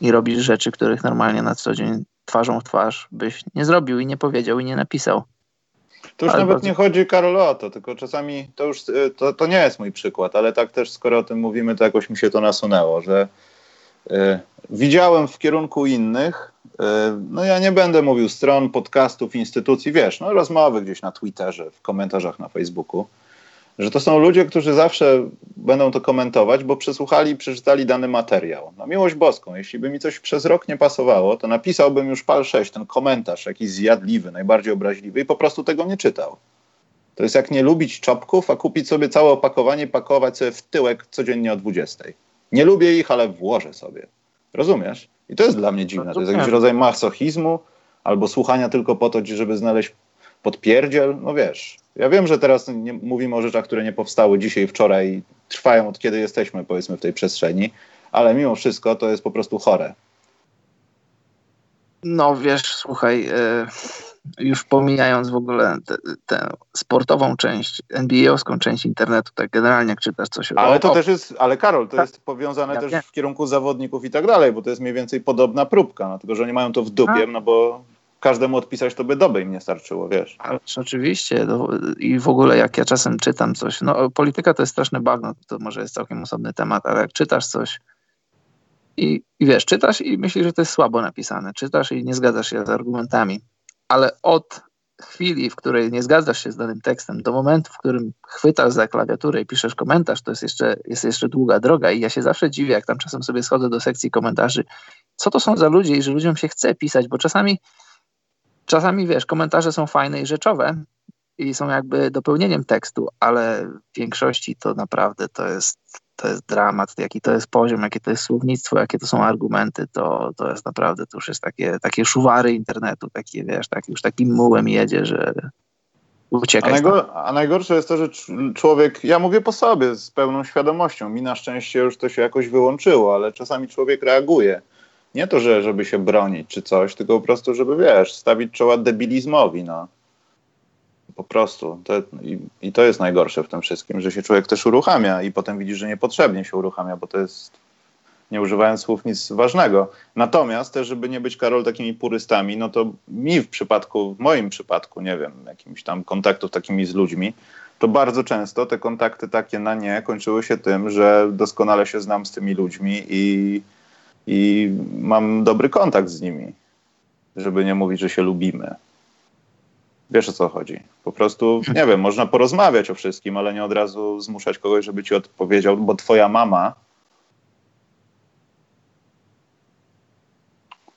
i robisz rzeczy, których normalnie na co dzień twarzą w twarz byś nie zrobił i nie powiedział i nie napisał. To już ale nawet bardzo... nie chodzi, Karol, o to, tylko czasami to już y, to, to nie jest mój przykład, ale tak też skoro o tym mówimy, to jakoś mi się to nasunęło, że widziałem w kierunku innych, y, no ja nie będę mówił stron, podcastów, instytucji, wiesz, no rozmowy gdzieś na Twitterze, w komentarzach na Facebooku, że to są ludzie, którzy zawsze będą to komentować, bo przesłuchali przeczytali dany materiał. Na miłość boską, jeśli by mi coś przez rok nie pasowało, to napisałbym już pal 6, ten komentarz jakiś zjadliwy, najbardziej obraźliwy i po prostu tego nie czytał. To jest jak nie lubić czopków, a kupić sobie całe opakowanie pakować sobie w tyłek codziennie o 20. Nie lubię ich, ale włożę sobie. Rozumiesz? I to jest dla mnie dziwne. To jest jakiś rodzaj masochizmu albo słuchania tylko po to, żeby znaleźć podpierdziel. No wiesz, ja wiem, że teraz nie, mówimy o rzeczach, które nie powstały dzisiaj, wczoraj, trwają od kiedy jesteśmy, powiedzmy, w tej przestrzeni, ale mimo wszystko to jest po prostu chore. No wiesz, słuchaj, e, już pomijając w ogóle tę sportową część, NBA-owską część internetu, tak generalnie jak czytasz coś Ale to o, też jest, ale Karol, to tak, jest powiązane ja też wiem. w kierunku zawodników i tak dalej, bo to jest mniej więcej podobna próbka, no, tylko że oni mają to w dupie, no bo każdemu odpisać, to by doby im nie starczyło, wiesz. Ależ oczywiście. No, I w ogóle jak ja czasem czytam coś, no polityka to jest straszne bagno, to może jest całkiem osobny temat, ale jak czytasz coś i, i wiesz, czytasz i myślisz, że to jest słabo napisane, czytasz i nie zgadzasz się z argumentami, ale od chwili, w której nie zgadzasz się z danym tekstem, do momentu, w którym chwytasz za klawiaturę i piszesz komentarz, to jest jeszcze, jest jeszcze długa droga i ja się zawsze dziwię, jak tam czasem sobie schodzę do sekcji komentarzy, co to są za ludzie i że ludziom się chce pisać, bo czasami Czasami wiesz, komentarze są fajne i rzeczowe i są jakby dopełnieniem tekstu, ale w większości to naprawdę to jest, to jest dramat, jaki to jest poziom, jakie to jest słownictwo, jakie to są argumenty, to, to jest naprawdę, to już jest takie, takie szuwary internetu, takie wiesz, tak, już takim mułem jedzie, że uciekać. A, najgor- a najgorsze jest to, że człowiek, ja mówię po sobie z pełną świadomością, mi na szczęście już to się jakoś wyłączyło, ale czasami człowiek reaguje. Nie to, że żeby się bronić czy coś, tylko po prostu, żeby wiesz, stawić czoła debilizmowi, no. Po prostu. To, i, I to jest najgorsze w tym wszystkim, że się człowiek też uruchamia i potem widzi, że niepotrzebnie się uruchamia, bo to jest, nie używając słów, nic ważnego. Natomiast też, żeby nie być, Karol, takimi purystami, no to mi w przypadku, w moim przypadku, nie wiem, jakimiś tam kontaktów takimi z ludźmi, to bardzo często te kontakty takie na nie kończyły się tym, że doskonale się znam z tymi ludźmi i, i mam dobry kontakt z nimi, żeby nie mówić, że się lubimy. Wiesz o co chodzi. Po prostu, nie wiem, można porozmawiać o wszystkim, ale nie od razu zmuszać kogoś, żeby ci odpowiedział, bo twoja mama.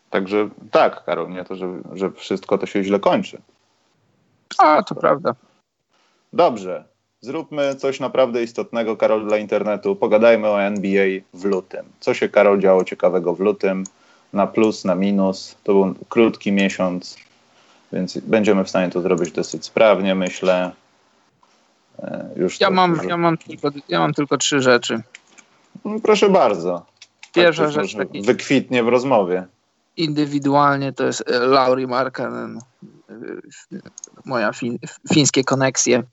Także tak, Karol, nie to, że, że wszystko to się źle kończy. A, to prawda. Dobrze. Zróbmy coś naprawdę istotnego, Karol, dla internetu. Pogadajmy o NBA w lutym. Co się, Karol, działo ciekawego w lutym? Na plus, na minus. To był krótki miesiąc więc będziemy w stanie to zrobić dosyć sprawnie, myślę. E, już ja, to, mam, ja, mam tylko, ja mam tylko trzy rzeczy. No, proszę bardzo. Pierwsza tak rzecz. Taki... Wykwitnie w rozmowie. Indywidualnie to jest e, Lauri Markkanen. E, moja fin, fińskie koneksje.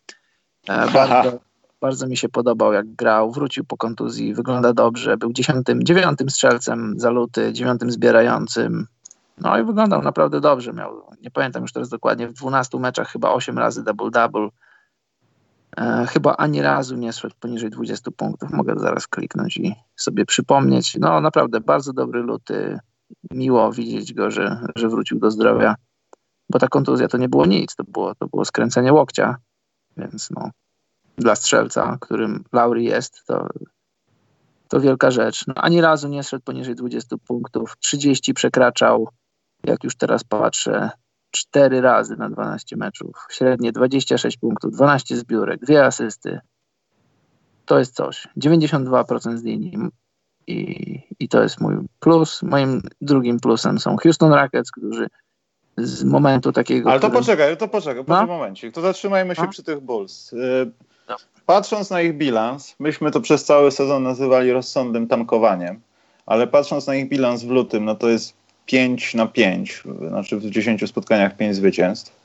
Bardzo, bardzo mi się podobał, jak grał. Wrócił po kontuzji, wygląda dobrze. Był dziesiątym, dziewiątym strzelcem za luty, dziewiątym zbierającym. No i wyglądał naprawdę dobrze. Miał, nie pamiętam już teraz dokładnie, w 12 meczach chyba 8 razy double-double. E, chyba ani razu nie szedł poniżej 20 punktów. Mogę zaraz kliknąć i sobie przypomnieć. No naprawdę bardzo dobry luty. Miło widzieć go, że, że wrócił do zdrowia. Bo ta kontuzja to nie było nic. To było, to było skręcenie łokcia. Więc no, dla strzelca, którym Lauri jest, to, to wielka rzecz. No, ani razu nie szedł poniżej 20 punktów. 30 przekraczał jak już teraz patrzę, 4 razy na 12 meczów, średnie 26 punktów, 12 zbiórek, 2 asysty. To jest coś. 92% z linii. I, I to jest mój plus. Moim drugim plusem są Houston Rockets, którzy z momentu takiego. Ale to którym... poczekaj, to poczekaj, no? momencik. To zatrzymajmy się no? przy tych Bulls. Y, no. Patrząc na ich bilans, myśmy to przez cały sezon nazywali rozsądnym tankowaniem, ale patrząc na ich bilans w lutym, no to jest 5 na 5, znaczy w 10 spotkaniach 5 zwycięstw.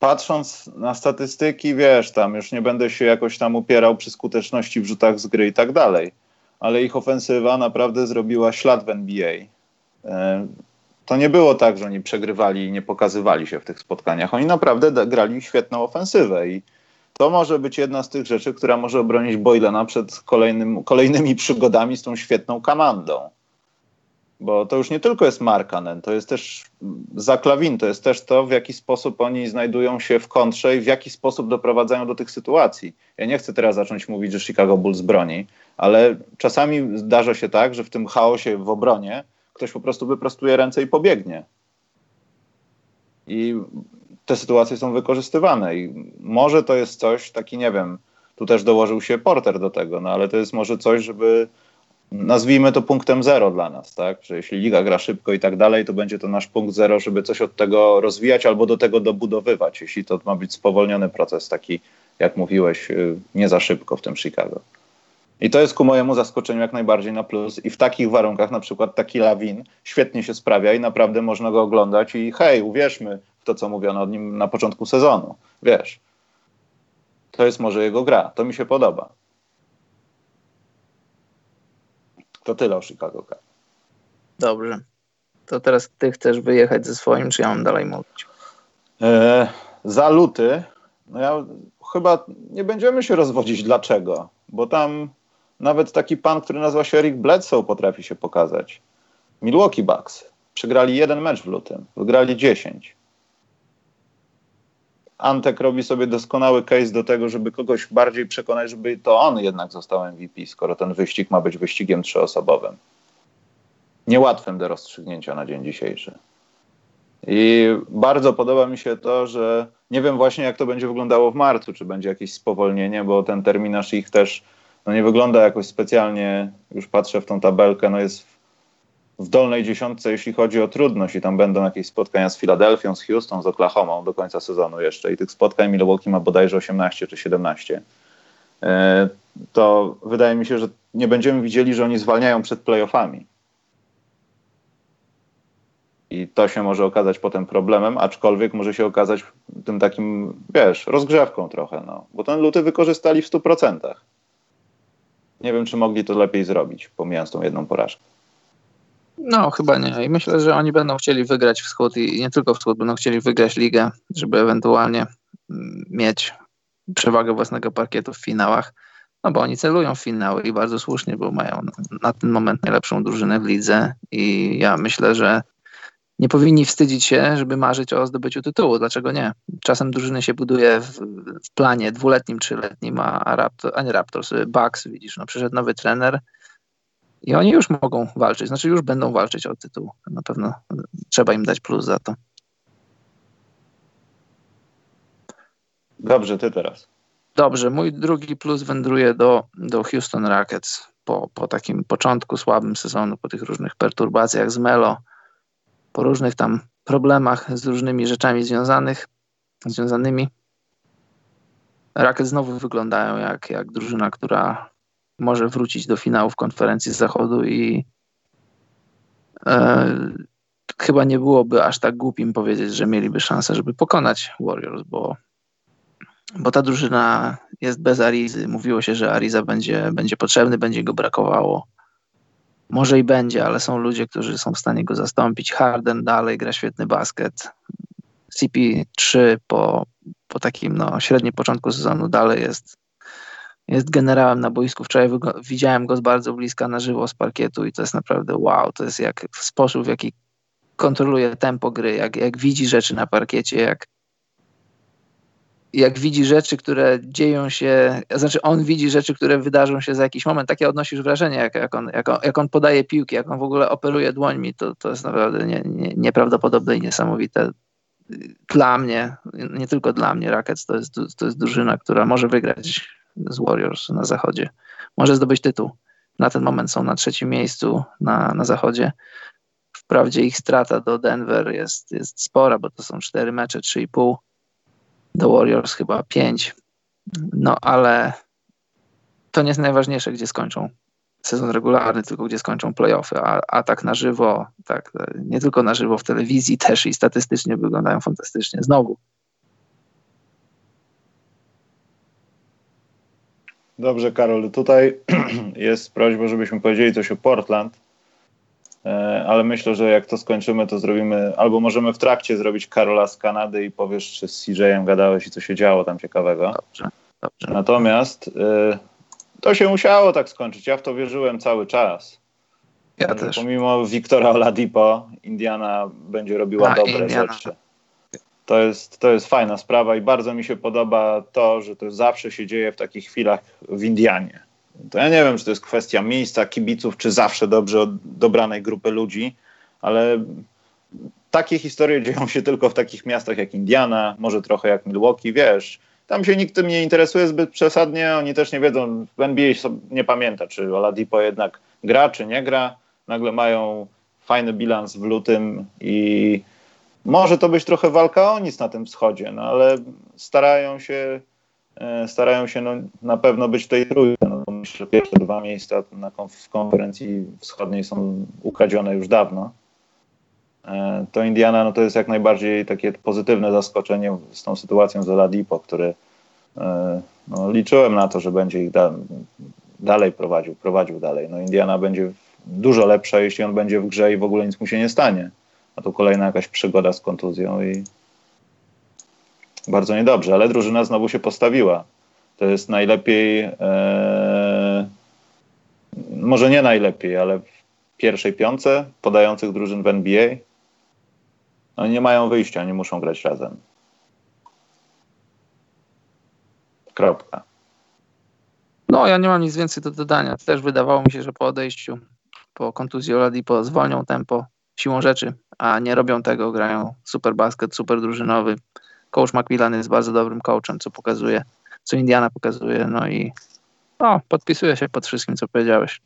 Patrząc na statystyki, wiesz, tam już nie będę się jakoś tam upierał przy skuteczności w rzutach z gry i tak dalej, ale ich ofensywa naprawdę zrobiła ślad w NBA. E, to nie było tak, że oni przegrywali i nie pokazywali się w tych spotkaniach. Oni naprawdę grali świetną ofensywę i to może być jedna z tych rzeczy, która może obronić Boylena przed kolejnym, kolejnymi przygodami z tą świetną komandą. Bo to już nie tylko jest Markanen, to jest też Zaklawin, to jest też to, w jaki sposób oni znajdują się w kontrze i w jaki sposób doprowadzają do tych sytuacji. Ja nie chcę teraz zacząć mówić, że Chicago Bulls broni, ale czasami zdarza się tak, że w tym chaosie w obronie ktoś po prostu wyprostuje ręce i pobiegnie. I te sytuacje są wykorzystywane. I może to jest coś, taki nie wiem, tu też dołożył się Porter do tego, no ale to jest może coś, żeby nazwijmy to punktem zero dla nas, tak? Że jeśli liga gra szybko i tak dalej, to będzie to nasz punkt zero, żeby coś od tego rozwijać albo do tego dobudowywać, jeśli to ma być spowolniony proces, taki, jak mówiłeś, y, nie za szybko w tym Chicago. I to jest ku mojemu zaskoczeniu jak najbardziej na plus. I w takich warunkach, na przykład taki Lawin, świetnie się sprawia i naprawdę można go oglądać i hej, uwierzmy w to, co mówiono o nim na początku sezonu. Wiesz, to jest może jego gra. To mi się podoba. To tyle o Chicago Cubs. Dobrze. To teraz ty chcesz wyjechać ze swoim, czy ja mam dalej mówić? E, za luty, no ja chyba nie będziemy się rozwodzić dlaczego, bo tam nawet taki pan, który nazywa się Eric Bledsoe potrafi się pokazać. Milwaukee Bucks przegrali jeden mecz w lutym, wygrali 10. Antek robi sobie doskonały case do tego, żeby kogoś bardziej przekonać, żeby to on jednak został MVP, skoro ten wyścig ma być wyścigiem trzyosobowym. Niełatwym do rozstrzygnięcia na dzień dzisiejszy. I bardzo podoba mi się to, że nie wiem właśnie, jak to będzie wyglądało w marcu, czy będzie jakieś spowolnienie, bo ten terminarz ich też no nie wygląda jakoś specjalnie, już patrzę w tą tabelkę, no jest w dolnej dziesiątce, jeśli chodzi o trudność i tam będą jakieś spotkania z Filadelfią, z Houston, z Oklahoma do końca sezonu jeszcze i tych spotkań Milwaukee ma bodajże 18 czy 17, e, to wydaje mi się, że nie będziemy widzieli, że oni zwalniają przed playoffami. I to się może okazać potem problemem, aczkolwiek może się okazać tym takim, wiesz, rozgrzewką trochę, no. Bo ten luty wykorzystali w 100%. Nie wiem, czy mogli to lepiej zrobić, pomijając tą jedną porażkę. No, chyba nie. I myślę, że oni będą chcieli wygrać wschód i nie tylko wschód, będą chcieli wygrać ligę, żeby ewentualnie mm, mieć przewagę własnego parkietu w finałach. No bo oni celują w finały i bardzo słusznie, bo mają na ten moment najlepszą drużynę w lidze i ja myślę, że nie powinni wstydzić się, żeby marzyć o zdobyciu tytułu. Dlaczego nie? Czasem drużyny się buduje w, w planie dwuletnim, trzyletnim, a, Raptor, a nie Raptors, Bucks, widzisz, no przyszedł nowy trener i oni już mogą walczyć, znaczy już będą walczyć o tytuł. Na pewno trzeba im dać plus za to. Dobrze, ty teraz. Dobrze, mój drugi plus wędruje do, do Houston Rockets po, po takim początku słabym sezonu, po tych różnych perturbacjach z Melo po różnych tam problemach z różnymi rzeczami związanych, związanymi. Rockets znowu wyglądają jak, jak drużyna, która może wrócić do finałów konferencji z zachodu i e, chyba nie byłoby aż tak głupim powiedzieć, że mieliby szansę, żeby pokonać Warriors, bo, bo ta drużyna jest bez Arizy. Mówiło się, że Ariza będzie, będzie potrzebny, będzie go brakowało. Może i będzie, ale są ludzie, którzy są w stanie go zastąpić. Harden dalej gra świetny basket. CP3 po, po takim no, średnim początku sezonu dalej jest, jest generałem na boisku. Wczoraj widziałem go z bardzo bliska na żywo z parkietu i to jest naprawdę wow. To jest jak sposób, w jaki kontroluje tempo gry, jak, jak widzi rzeczy na parkiecie, jak, jak widzi rzeczy, które dzieją się, znaczy on widzi rzeczy, które wydarzą się za jakiś moment, takie odnosisz wrażenie, jak, jak, on, jak, on, jak on podaje piłki, jak on w ogóle operuje dłońmi, to, to jest naprawdę nie, nie, nieprawdopodobne i niesamowite. Dla mnie, nie tylko dla mnie, Rackets to jest, to jest drużyna, która może wygrać z Warriors na zachodzie. Może zdobyć tytuł. Na ten moment są na trzecim miejscu na, na zachodzie. Wprawdzie ich strata do Denver jest, jest spora, bo to są cztery mecze, trzy i pół do Warriors chyba 5. No ale to nie jest najważniejsze, gdzie skończą sezon regularny, tylko gdzie skończą playoffy, a, a tak na żywo, tak, nie tylko na żywo w telewizji też i statystycznie wyglądają fantastycznie. Znowu. Dobrze, Karol, tutaj jest prośba, żebyśmy powiedzieli coś o Portland E, ale myślę, że jak to skończymy, to zrobimy, albo możemy w trakcie zrobić Karola z Kanady i powiesz, czy z CJ-em gadałeś i co się działo tam ciekawego. Dobrze, dobrze. Natomiast y, to się musiało tak skończyć. Ja w to wierzyłem cały czas. Ja też. Pomimo Wiktora Oladipo, Indiana będzie robiła A, dobre Indiana. rzeczy. To jest, to jest fajna sprawa i bardzo mi się podoba to, że to zawsze się dzieje w takich chwilach w Indianie to ja nie wiem, czy to jest kwestia miejsca, kibiców, czy zawsze dobrze dobranej grupy ludzi, ale takie historie dzieją się tylko w takich miastach jak Indiana, może trochę jak Milwaukee, wiesz. Tam się nikt tym nie interesuje zbyt przesadnie, oni też nie wiedzą, w NBA nie pamięta, czy Oladipo jednak gra, czy nie gra. Nagle mają fajny bilans w lutym i może to być trochę walka o nic na tym wschodzie, no ale starają się E, starają się no, na pewno być w tej trójce. No, myślę, że pierwsze dwa miejsca na konf w konferencji wschodniej są ukradzione już dawno. E, to Indiana no, to jest jak najbardziej takie pozytywne zaskoczenie z tą sytuacją z Oladipo, który e, no, liczyłem na to, że będzie ich da dalej prowadził, prowadził dalej. No, Indiana będzie dużo lepsza, jeśli on będzie w grze i w ogóle nic mu się nie stanie. A tu kolejna jakaś przygoda z kontuzją i bardzo niedobrze, ale drużyna znowu się postawiła. To jest najlepiej, e, może nie najlepiej, ale w pierwszej piące podających drużyn w NBA. Oni nie mają wyjścia, nie muszą grać razem. Kropka. No, ja nie mam nic więcej do dodania. Też wydawało mi się, że po odejściu, po kontuzji Oladipo zwolnią tempo siłą rzeczy, a nie robią tego, grają super basket, super drużynowy coach Macmillan jest bardzo dobrym coachem, co pokazuje, co Indiana pokazuje, no i no, podpisuję się pod wszystkim, co powiedziałeś.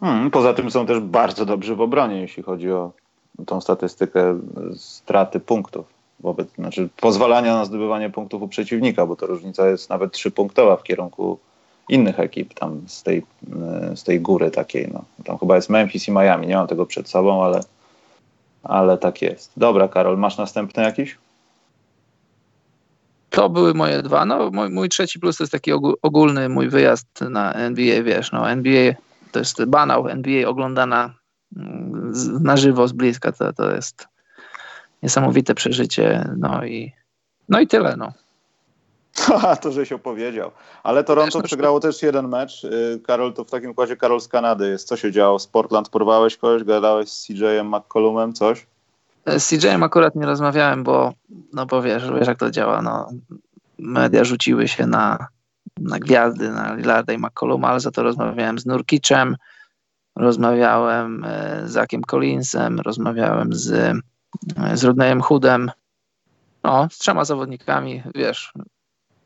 Hmm, poza tym są też bardzo dobrzy w obronie, jeśli chodzi o tą statystykę straty punktów. Wobec, znaczy pozwalania na zdobywanie punktów u przeciwnika, bo to różnica jest nawet trzypunktowa w kierunku innych ekip tam z tej, z tej góry takiej. No. Tam chyba jest Memphis i Miami, nie mam tego przed sobą, ale, ale tak jest. Dobra, Karol, masz następny jakiś? To były moje dwa. No, mój, mój trzeci plus to jest taki ogólny mój wyjazd na NBA, wiesz, no NBA to jest banał, NBA oglądana mm, na żywo z bliska, to, to jest niesamowite przeżycie, no i no i tyle, no. to żeś opowiedział. Ale Toronto przegrało też jeden mecz. Y, Karol, to w takim układzie Karol z Kanady jest. Co się działo? Z Portland porwałeś kogoś? Gadałeś z CJ-em McCollumem? Coś? Z CJ-em akurat nie rozmawiałem, bo no bo wiesz, wiesz jak to działa. No, media rzuciły się na, na gwiazdy, na Lillarda i McColluma, ale za to rozmawiałem z Nurkiczem, rozmawiałem e, z Zakiem Collinsem, rozmawiałem z, e, z Rodneyem Hoodem. No, z trzema zawodnikami, wiesz,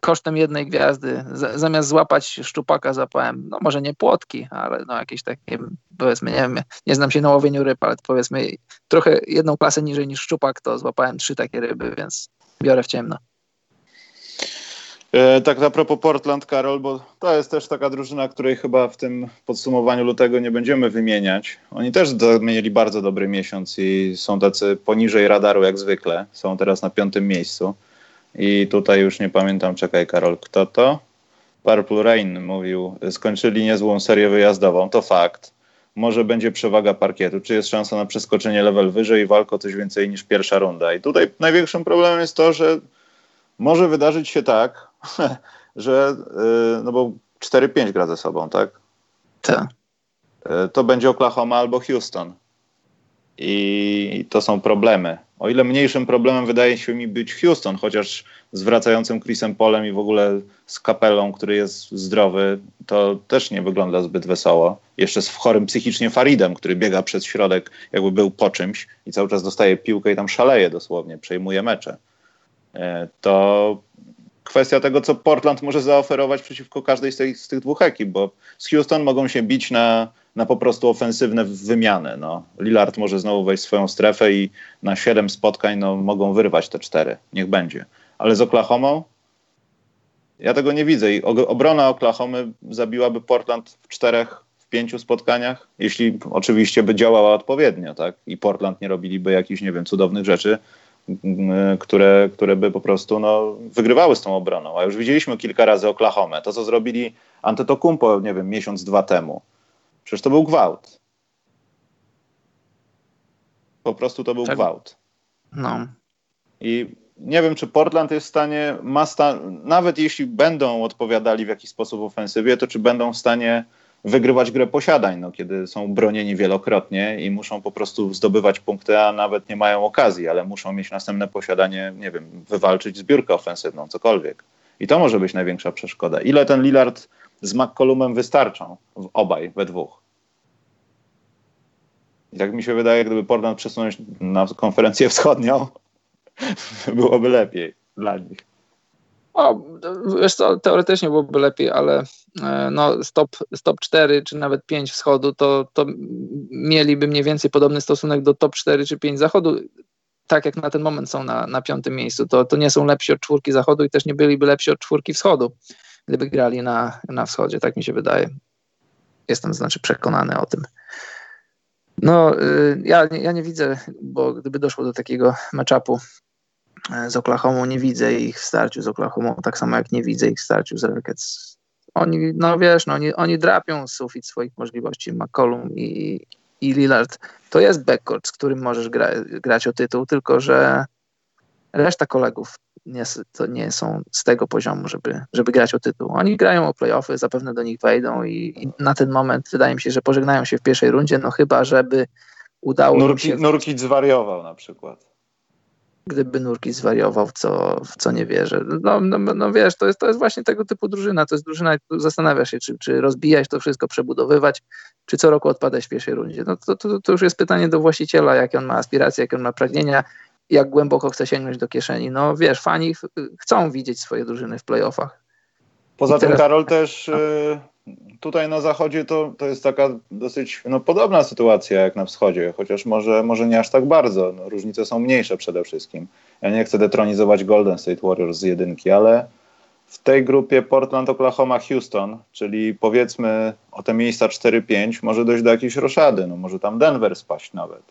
kosztem jednej gwiazdy, zamiast złapać szczupaka, złapałem, no może nie płotki, ale no jakieś takie, powiedzmy, nie wiem, nie znam się na łowieniu ryb, ale powiedzmy trochę jedną klasę niżej niż szczupak, to złapałem trzy takie ryby, więc biorę w ciemno. E, tak a propos Portland, Karol, bo to jest też taka drużyna, której chyba w tym podsumowaniu lutego nie będziemy wymieniać. Oni też mieli bardzo dobry miesiąc i są tacy poniżej radaru jak zwykle. Są teraz na piątym miejscu. I tutaj już nie pamiętam, czekaj Karol, kto to? Purple Rain mówił, skończyli niezłą serię wyjazdową, to fakt. Może będzie przewaga parkietu, czy jest szansa na przeskoczenie level wyżej i walko coś więcej niż pierwsza runda. I tutaj największym problemem jest to, że może wydarzyć się tak, że, y, no bo 4-5 gra ze sobą, tak? Tak. Y, to będzie Oklahoma albo Houston. I to są problemy. O ile mniejszym problemem wydaje się mi być Houston, chociaż z wracającym Chrisem Polem i w ogóle z kapelą, który jest zdrowy, to też nie wygląda zbyt wesoło. Jeszcze z chorym psychicznie Faridem, który biega przez środek, jakby był po czymś i cały czas dostaje piłkę i tam szaleje dosłownie, przejmuje mecze. E, to kwestia tego, co Portland może zaoferować przeciwko każdej z tych, z tych dwóch ekip, bo z Houston mogą się bić na, na po prostu ofensywne wymiany. No. Lillard może znowu wejść w swoją strefę i na siedem spotkań no, mogą wyrwać te cztery. Niech będzie. Ale z Oklahomą ja tego nie widzę. I obrona Oklahomy zabiłaby Portland w czterech, w pięciu spotkaniach, jeśli oczywiście by działała odpowiednio, tak? I Portland nie robiliby jakichś, nie wiem, cudownych rzeczy które, które by po prostu no, wygrywały z tą obroną. A już widzieliśmy kilka razy Oklahomę. To, co zrobili Antetokumpo, nie wiem, miesiąc, dwa temu. Przecież to był gwałt. Po prostu to był tak. gwałt. No. I nie wiem, czy Portland jest w stanie, ma sta nawet jeśli będą odpowiadali w jakiś sposób ofensywie, to czy będą w stanie wygrywać grę posiadań, no, kiedy są bronieni wielokrotnie i muszą po prostu zdobywać punkty, a nawet nie mają okazji, ale muszą mieć następne posiadanie, nie wiem, wywalczyć zbiórkę ofensywną, cokolwiek. I to może być największa przeszkoda. Ile ten Lillard z McCollumem wystarczą? W obaj, we dwóch. I tak mi się wydaje, gdyby Portland przesunąć na konferencję wschodnią, byłoby lepiej dla nich. O, wiesz co, teoretycznie byłoby lepiej, ale e, no, stop, stop 4 czy nawet 5 wschodu, to, to mieliby mniej więcej podobny stosunek do top 4 czy 5 zachodu. Tak jak na ten moment są na, na piątym miejscu, to, to nie są lepsi od czwórki zachodu i też nie byliby lepsi od czwórki wschodu, gdyby grali na, na wschodzie, tak mi się wydaje. Jestem znaczy przekonany o tym. No, y, ja, ja nie widzę, bo gdyby doszło do takiego matchupu E, z Oklahoma nie widzę ich w starciu z Oklahoma, tak samo jak nie widzę ich w starciu z Rockets. Oni, no wiesz, no, oni, oni drapią sufit swoich możliwości, McCollum i, i Lillard. To jest backcourt, z którym możesz gra, grać o tytuł, tylko że reszta kolegów nie, to nie są z tego poziomu, żeby, żeby grać o tytuł. Oni grają o playoffy, zapewne do nich wejdą i, i na ten moment wydaje mi się, że pożegnają się w pierwszej rundzie, no chyba, żeby udało Nurki, się... Nurkic zwariował na przykład gdyby Nurki zwariował, w co, w co nie wierzę. No, no, no wiesz, to jest, to jest właśnie tego typu drużyna. To jest drużyna, zastanawia się, czy, czy rozbijać to wszystko, przebudowywać, czy co roku odpadać w pierwszej rundzie. No to, to, to już jest pytanie do właściciela, jakie on ma aspiracje, jakie on ma pragnienia, jak głęboko chce sięgnąć do kieszeni. No wiesz, fani chcą widzieć swoje drużyny w playoffach. Poza tym, Karol, też, no. y, tutaj na zachodzie to, to jest taka dosyć no, podobna sytuacja jak na wschodzie, chociaż może, może nie aż tak bardzo. No, różnice są mniejsze przede wszystkim. Ja nie chcę detronizować Golden State Warriors z jedynki, ale w tej grupie Portland, Oklahoma, Houston, czyli powiedzmy o te miejsca 4-5, może dojść do jakiejś roszady. No, może tam Denver spaść nawet.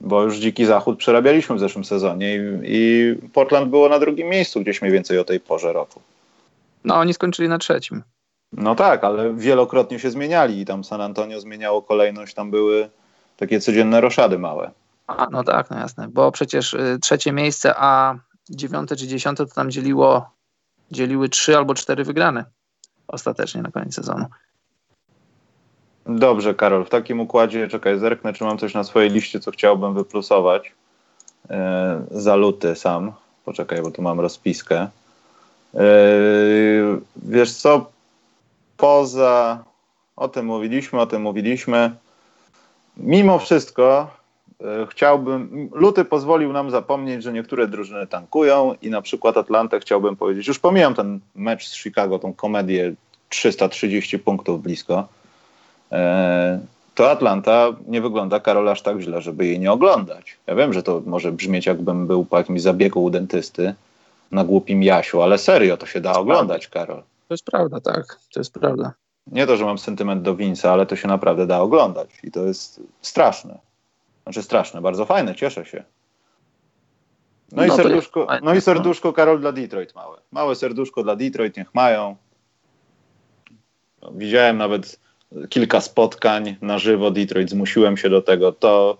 Bo już dziki zachód przerabialiśmy w zeszłym sezonie i, i Portland było na drugim miejscu gdzieś mniej więcej o tej porze roku. No, oni skończyli na trzecim. No tak, ale wielokrotnie się zmieniali i tam San Antonio zmieniało kolejność, tam były takie codzienne roszady małe. A, no tak, no jasne, bo przecież y, trzecie miejsce, a dziewiąte czy dziesiąte to tam dzieliło, dzieliły trzy albo cztery wygrane ostatecznie na koniec sezonu. Dobrze, Karol, w takim układzie, czekaj, zerknę, czy mam coś na swojej liście, co chciałbym wyplusować. E, za luty sam. Poczekaj, bo tu mam rozpiskę. E, wiesz co, poza, o tym mówiliśmy, o tym mówiliśmy. Mimo wszystko e, chciałbym, luty pozwolił nam zapomnieć, że niektóre drużyny tankują i na przykład Atlantę chciałbym powiedzieć, już pomijam ten mecz z Chicago, tą komedię 330 punktów blisko, to Atlanta nie wygląda, Karol, aż tak źle, żeby jej nie oglądać. Ja wiem, że to może brzmieć jakbym był po jakimś zabiegu u dentysty, na głupim Jasiu, ale serio, to się da to oglądać, prawda. Karol. To jest prawda, tak, to jest prawda. Nie to, że mam sentyment do Vince'a, ale to się naprawdę da oglądać i to jest straszne. Znaczy straszne, bardzo fajne, cieszę się. No, no i serduszko, no i serduszko Karol dla Detroit małe. Małe serduszko dla Detroit, niech mają. Widziałem nawet kilka spotkań na żywo Detroit, zmusiłem się do tego. To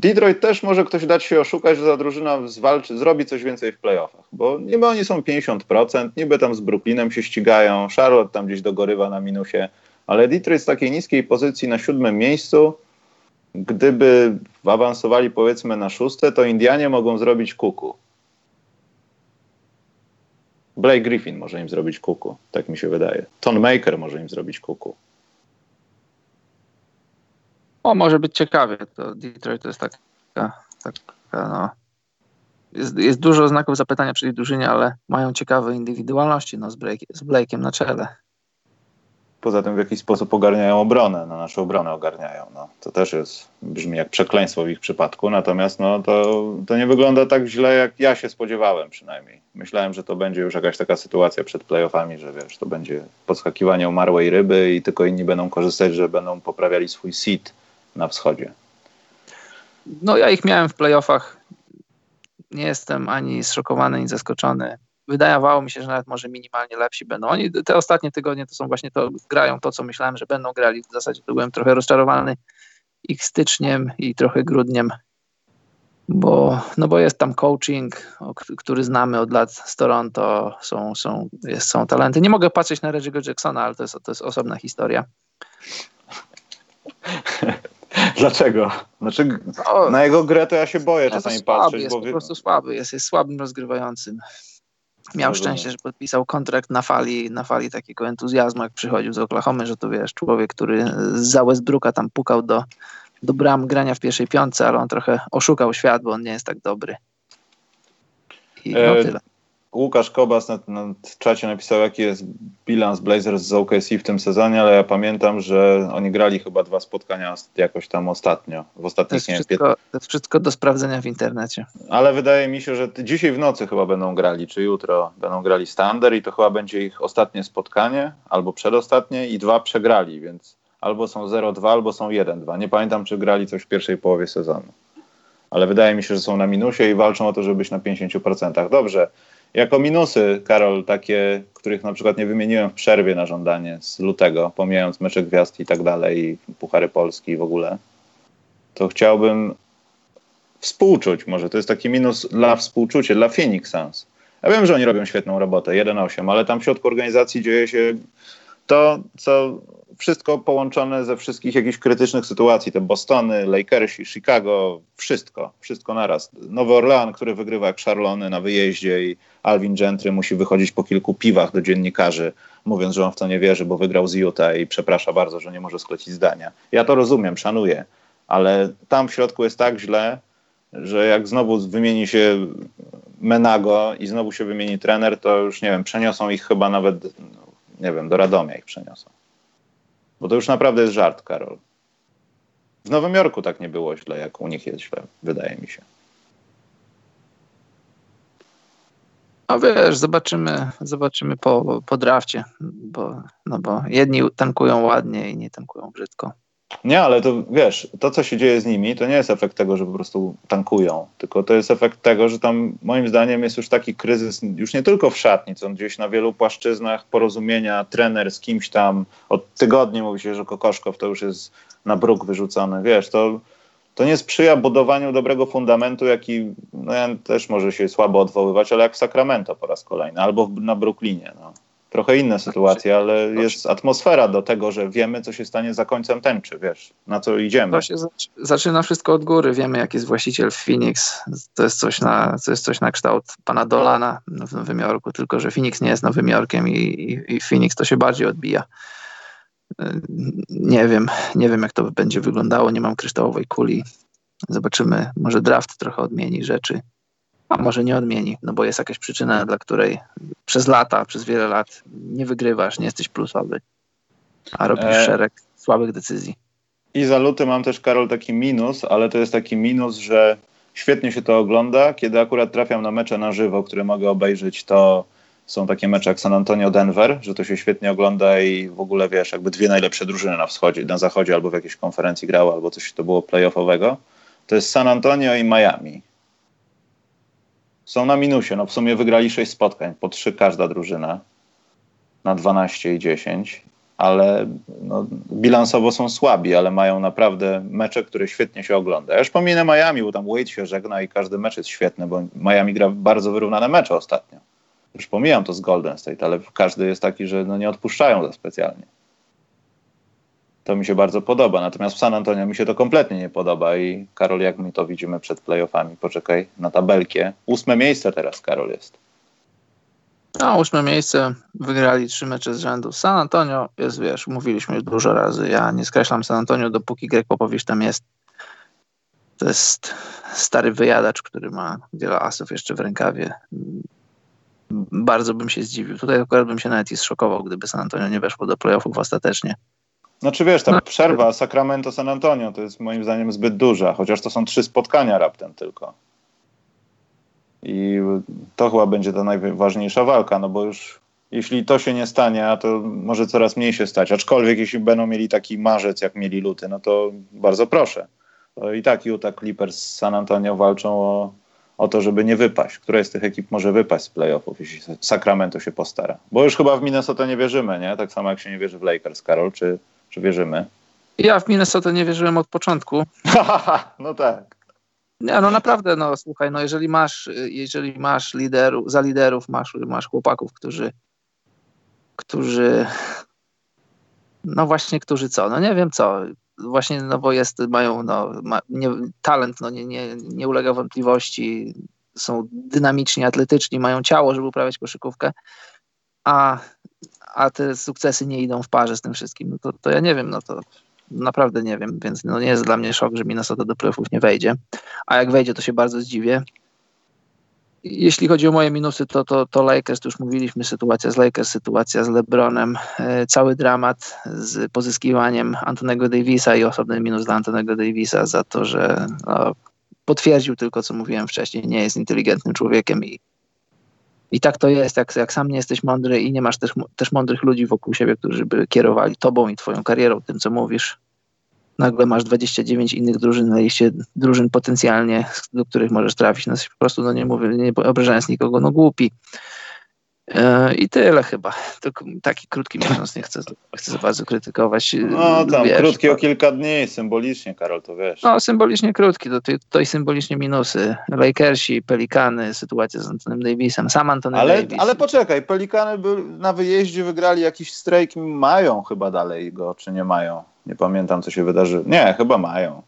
Detroit też może ktoś dać się oszukać, że ta drużyna zwalczy, zrobi coś więcej w playoffach, bo niby oni są 50%, niby tam z Brooklynem się ścigają, Charlotte tam gdzieś dogorywa na minusie, ale Detroit z takiej niskiej pozycji na siódmym miejscu, gdyby awansowali powiedzmy na szóste, to Indianie mogą zrobić kuku. Blake Griffin może im zrobić kuku, tak mi się wydaje. Ton Maker może im zrobić kuku. O, może być ciekawie. To Detroit to jest taka, taka no. Jest, jest dużo znaków zapytania przy tej drużynie, ale mają ciekawe indywidualności no, z, Blake, z Blake'em na czele. Poza tym w jakiś sposób ogarniają obronę, no, naszą obronę ogarniają. No. To też jest, brzmi jak przekleństwo w ich przypadku, natomiast no, to, to nie wygląda tak źle, jak ja się spodziewałem przynajmniej. Myślałem, że to będzie już jakaś taka sytuacja przed playoffami, że wiesz, to będzie podskakiwanie umarłej ryby i tylko inni będą korzystać, że będą poprawiali swój seat na wschodzie? No ja ich miałem w playoffach. Nie jestem ani zszokowany, ani zaskoczony. Wydawało mi się, że nawet może minimalnie lepsi będą. Oni te ostatnie tygodnie to są właśnie to, grają to, co myślałem, że będą grali. W zasadzie to byłem trochę rozczarowany ich styczniem i trochę grudniem, bo, no bo jest tam coaching, który znamy od lat z Toronto, są, są, jest, są talenty. Nie mogę patrzeć na Reggie'ego Jacksona, ale to jest, to jest osobna historia. Dlaczego? Znaczy, no, na jego grę to ja się boję czasami słaby, patrzeć. Jest bo... po prostu słaby, jest, jest słabym rozgrywającym. Miał szczęście, że podpisał kontrakt na fali, na fali takiego entuzjazmu, jak przychodził z Oklahomy, że to wiesz, człowiek, który z Westbrooka tam pukał do, do bram grania w pierwszej piątce, ale on trochę oszukał świat, bo on nie jest tak dobry. I no e, tyle. Łukasz Kobas na, na czacie napisał, jaki jest bilans Blazers z OKC w tym sezonie, ale ja pamiętam, że oni grali chyba dwa spotkania jakoś tam ostatnio. W ostatnich, to, jest wszystko, to jest wszystko do sprawdzenia w internecie. Ale wydaje mi się, że dzisiaj w nocy chyba będą grali, czy jutro będą grali Standard i to chyba będzie ich ostatnie spotkanie, albo przedostatnie i dwa przegrali, więc albo są 0-2, albo są 1-2. Nie pamiętam, czy grali coś w pierwszej połowie sezonu. Ale wydaje mi się, że są na minusie i walczą o to, żeby być na 50%. Dobrze. Jako minusy, Karol, takie, których na przykład nie wymieniłem w przerwie na żądanie z lutego, pomijając mecze gwiazd i tak dalej, i Puchary Polski i w ogóle, to chciałbym współczuć, może to jest taki minus dla współczucia, dla Phoenix Suns. Ja wiem, że oni robią świetną robotę, 1-8, ale tam w środku organizacji dzieje się to, co wszystko połączone ze wszystkich jakichś krytycznych sytuacji. Te Bostony, Lakersi, Chicago, wszystko, wszystko naraz. Nowy Orlean, który wygrywa jak szarlony na wyjeździe i Alvin Gentry musi wychodzić po kilku piwach do dziennikarzy, mówiąc, że on w to nie wierzy, bo wygrał z Utah i przeprasza bardzo, że nie może sklecić zdania. Ja to rozumiem, szanuję, ale tam w środku jest tak źle, że jak znowu wymieni się Menago i znowu się wymieni trener, to już nie wiem, przeniosą ich chyba nawet, nie wiem, do Radomia ich przeniosą. Bo to już naprawdę jest żart, Karol. W Nowym Jorku tak nie było źle, jak u nich jest źle, wydaje mi się. No wiesz, zobaczymy, zobaczymy po, po drafcie, bo, no bo jedni tankują ładnie, inni tankują brzydko. Nie, ale to wiesz, to co się dzieje z nimi, to nie jest efekt tego, że po prostu tankują, tylko to jest efekt tego, że tam moim zdaniem jest już taki kryzys, już nie tylko w szatni, co gdzieś na wielu płaszczyznach porozumienia, trener z kimś tam, od tygodni mówi się, że Kokoszkow to już jest na bruk wyrzucony, wiesz, to, to nie sprzyja budowaniu dobrego fundamentu, jaki no też może się słabo odwoływać, ale jak w Sacramento po raz kolejny, albo na Brooklynie, no trochę inna sytuacja, ale jest atmosfera do tego, że wiemy, co się stanie za końcem tęczy, wiesz, na co idziemy. To się zaczyna wszystko od góry. Wiemy, jaki jest właściciel Phoenix. To jest coś na, to jest coś na kształt pana Dolana w Nowym Jorku, tylko że Phoenix nie jest Nowym Jorkiem i, i, i Phoenix to się bardziej odbija. Nie wiem, nie wiem, jak to będzie wyglądało. Nie mam kryształowej kuli. Zobaczymy. Może draft trochę odmieni rzeczy a może nie odmieni, no bo jest jakaś przyczyna, dla której przez lata, przez wiele lat nie wygrywasz, nie jesteś plusowy, a robisz e... szereg słabych decyzji. I za luty mam też, Karol, taki minus, ale to jest taki minus, że świetnie się to ogląda. Kiedy akurat trafiam na mecze na żywo, które mogę obejrzeć, to są takie mecze jak San Antonio-Denver, że to się świetnie ogląda i w ogóle wiesz, jakby dwie najlepsze drużyny na wschodzie, na zachodzie albo w jakiejś konferencji grały, albo coś to było playoffowego. To jest San Antonio i Miami są na minusie. No w sumie wygrali 6 spotkań, po 3 każda drużyna na 12 i 10, ale no, bilansowo są słabi, ale mają naprawdę mecze, które świetnie się ogląda. Ja już pominę Miami, bo tam Wade się żegna i każdy mecz jest świetny, bo Miami gra bardzo wyrównane mecze ostatnio. Już pomijam to z Golden State, ale każdy jest taki, że no, nie odpuszczają za specjalnie. To mi się bardzo podoba. Natomiast w San Antonio mi się to kompletnie nie podoba i Karol, jak my to widzimy przed playoffami? Poczekaj na tabelkę. Ósme miejsce teraz Karol jest. No, ósme miejsce, wygrali trzy mecze z rzędu. San Antonio jest, wiesz, mówiliśmy już dużo razy, ja nie skreślam San Antonio, dopóki Greg Popowicz tam jest. To jest stary wyjadacz, który ma wiele asów jeszcze w rękawie. Bardzo bym się zdziwił. Tutaj akurat bym się nawet i zszokował, gdyby San Antonio nie weszło do playoffów ostatecznie. Znaczy wiesz, ta no. przerwa Sacramento-San Antonio to jest moim zdaniem zbyt duża, chociaż to są trzy spotkania raptem tylko. I to chyba będzie ta najważniejsza walka, no bo już jeśli to się nie stanie, a to może coraz mniej się stać, aczkolwiek jeśli będą mieli taki marzec, jak mieli luty, no to bardzo proszę. To I tak Utah Clippers z San Antonio walczą o, o to, żeby nie wypaść. Która z tych ekip może wypaść z playoffów, jeśli Sacramento się postara? Bo już chyba w Minnesota nie wierzymy, nie? Tak samo jak się nie wierzy w Lakers, Karol, czy, czy wierzymy? Ja w Minnesota nie wierzyłem od początku. no tak. Nie, no naprawdę, no słuchaj, no jeżeli masz, jeżeli masz liderów, za liderów masz, masz chłopaków, którzy, którzy, no właśnie, którzy co, no nie wiem co, właśnie, no bo jest, mają, no, ma, nie, talent, no nie, nie, nie ulega wątpliwości, są dynamiczni, atletyczni, mają ciało, żeby uprawiać koszykówkę, a a te sukcesy nie idą w parze z tym wszystkim, no to, to ja nie wiem, no to naprawdę nie wiem, więc no nie jest dla mnie szok, że Minnesota do playoffów nie wejdzie, a jak wejdzie, to się bardzo zdziwię. Jeśli chodzi o moje minusy, to, to, to Lakers, to już mówiliśmy, sytuacja z Lakers, sytuacja z LeBronem, e, cały dramat z pozyskiwaniem Antonego Davisa i osobny minus dla Antonego Davisa za to, że no, potwierdził tylko, co mówiłem wcześniej, nie jest inteligentnym człowiekiem i i tak to jest, jak, jak sam nie jesteś mądry i nie masz też, też mądrych ludzi wokół siebie, którzy by kierowali tobą i twoją karierą, tym co mówisz. Nagle masz 29 innych drużyn na liście drużyn potencjalnie, do których możesz trafić. No, po prostu, no nie mówię, nie obrażając nikogo, no głupi. E, I tyle chyba. Tylko taki krótki miesiąc, nie chcę, chcę za bardzo krytykować. No tam wiesz, krótki o kilka dni, symbolicznie, Karol, to wiesz. No symbolicznie krótki, to, to i symbolicznie minusy. Lakersi, Pelikany, sytuacja z Antonem Davisem, sam Antony ale, Davis. Ale poczekaj, Pelikany by na wyjeździe wygrali jakiś strajk, mają chyba dalej go, czy nie mają? Nie pamiętam, co się wydarzyło. Nie, chyba mają.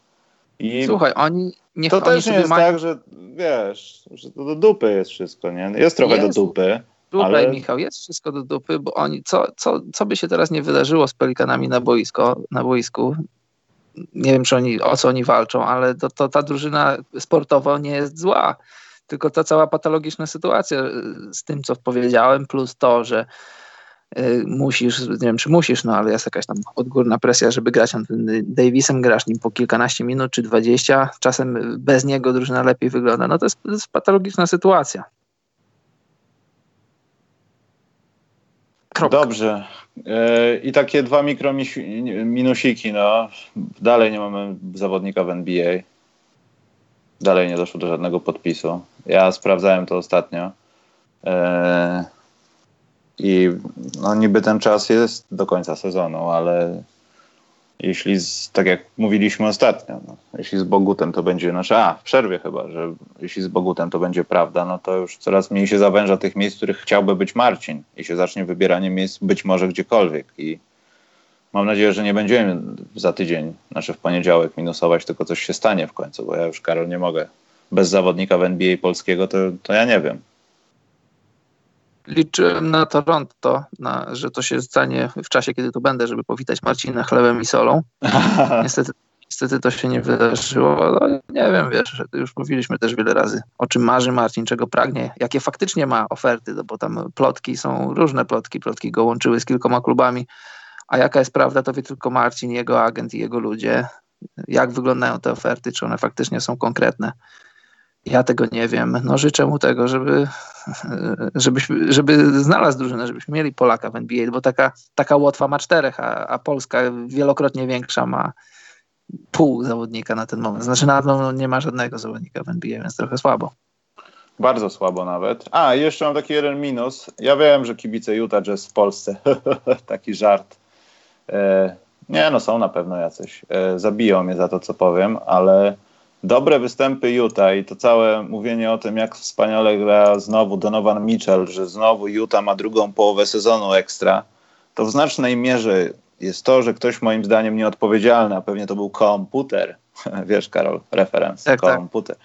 I Słuchaj, oni... Niech to oni też nie jest mają... tak, że wiesz, że to do dupy jest wszystko, nie? Jest trochę jest. do dupy. Tutaj, Ale... Michał, jest wszystko do dupy, bo oni, co, co, co by się teraz nie wydarzyło z Pelikanami na, boisko, na boisku, nie wiem, czy oni, o co oni walczą, ale to, to ta drużyna sportowo nie jest zła. Tylko ta cała patologiczna sytuacja z tym, co powiedziałem, plus to, że Y, musisz, nie wiem czy musisz, no ale jest jakaś tam odgórna presja, żeby grać Davisem, grasz nim po kilkanaście minut czy dwadzieścia, czasem bez niego drużyna lepiej wygląda. No to jest, to jest patologiczna sytuacja. Kropka. Dobrze. E, I takie dwa mikrominusiki, no. Dalej nie mamy zawodnika w NBA. Dalej nie doszło do żadnego podpisu. Ja sprawdzałem to ostatnio. E, i no, niby ten czas jest do końca sezonu, ale jeśli, z, tak jak mówiliśmy ostatnio, no, jeśli z Bogutem to będzie, znaczy, a w przerwie chyba, że jeśli z Bogutem to będzie prawda, no to już coraz mniej się zawęża tych miejsc, w których chciałby być Marcin i się zacznie wybieranie miejsc być może gdziekolwiek. I mam nadzieję, że nie będziemy za tydzień, znaczy w poniedziałek minusować, tylko coś się stanie w końcu, bo ja już, Karol, nie mogę. Bez zawodnika w NBA polskiego to, to ja nie wiem liczyłem na Toronto, na, że to się stanie w czasie, kiedy tu będę, żeby powitać Marcina chlebem i solą. Niestety, niestety to się nie wydarzyło. No, nie wiem, wiesz, już mówiliśmy też wiele razy, o czym marzy Marcin, czego pragnie, jakie faktycznie ma oferty, no bo tam plotki są różne plotki, plotki go łączyły z kilkoma klubami, a jaka jest prawda, to wie tylko Marcin, jego agent i jego ludzie. Jak wyglądają te oferty, czy one faktycznie są konkretne. Ja tego nie wiem. No życzę mu tego, żeby, żebyśmy, żeby znalazł drużynę, żebyśmy mieli Polaka w NBA, bo taka, taka Łotwa ma czterech, a, a Polska wielokrotnie większa ma pół zawodnika na ten moment. Znaczy na pewno nie ma żadnego zawodnika w NBA, więc trochę słabo. Bardzo słabo nawet. A, jeszcze mam taki jeden minus. Ja wiem, że kibice Utah Jazz w Polsce. taki żart. E, nie, no są na pewno jacyś. E, zabiją mnie za to, co powiem, ale dobre występy Utah i to całe mówienie o tym, jak wspaniale gra znowu Donovan Mitchell, że znowu Utah ma drugą połowę sezonu ekstra, to w znacznej mierze jest to, że ktoś moim zdaniem nieodpowiedzialny, a pewnie to był komputer, wiesz Karol, referenc, tak, tak. komputer,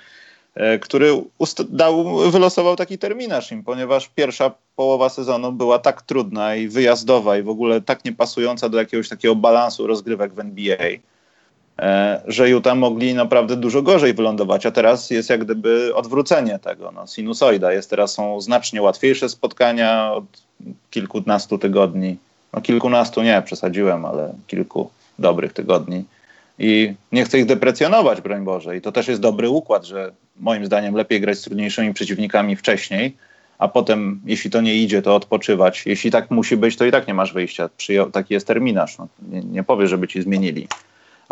tak. który dał, wylosował taki terminarz im, ponieważ pierwsza połowa sezonu była tak trudna i wyjazdowa i w ogóle tak niepasująca do jakiegoś takiego balansu rozgrywek w NBA, że Utah mogli naprawdę dużo gorzej wylądować, a teraz jest jak gdyby odwrócenie tego. No, sinusoida jest teraz są znacznie łatwiejsze spotkania od kilkunastu tygodni. No kilkunastu nie, przesadziłem, ale kilku dobrych tygodni. I nie chcę ich deprecjonować, broń Boże. I to też jest dobry układ, że moim zdaniem lepiej grać z trudniejszymi przeciwnikami wcześniej, a potem, jeśli to nie idzie, to odpoczywać. Jeśli tak musi być, to i tak nie masz wyjścia. Przyjął, taki jest terminarz. No, nie, nie żeby ci zmienili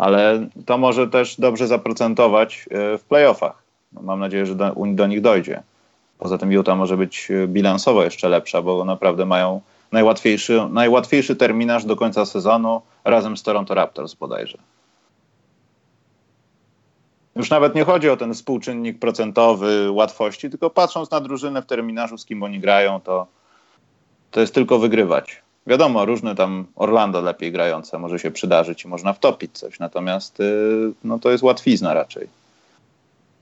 ale to może też dobrze zaprocentować e, w playoffach. No, mam nadzieję, że do, do nich dojdzie. Poza tym Utah może być e, bilansowo jeszcze lepsza, bo naprawdę mają najłatwiejszy, najłatwiejszy terminarz do końca sezonu razem z Toronto Raptors bodajże. Już nawet nie chodzi o ten współczynnik procentowy łatwości, tylko patrząc na drużynę w terminarzu, z kim oni grają, to, to jest tylko wygrywać. Wiadomo, różne tam Orlando lepiej grające może się przydarzyć i można wtopić coś, natomiast y, no, to jest łatwizna raczej.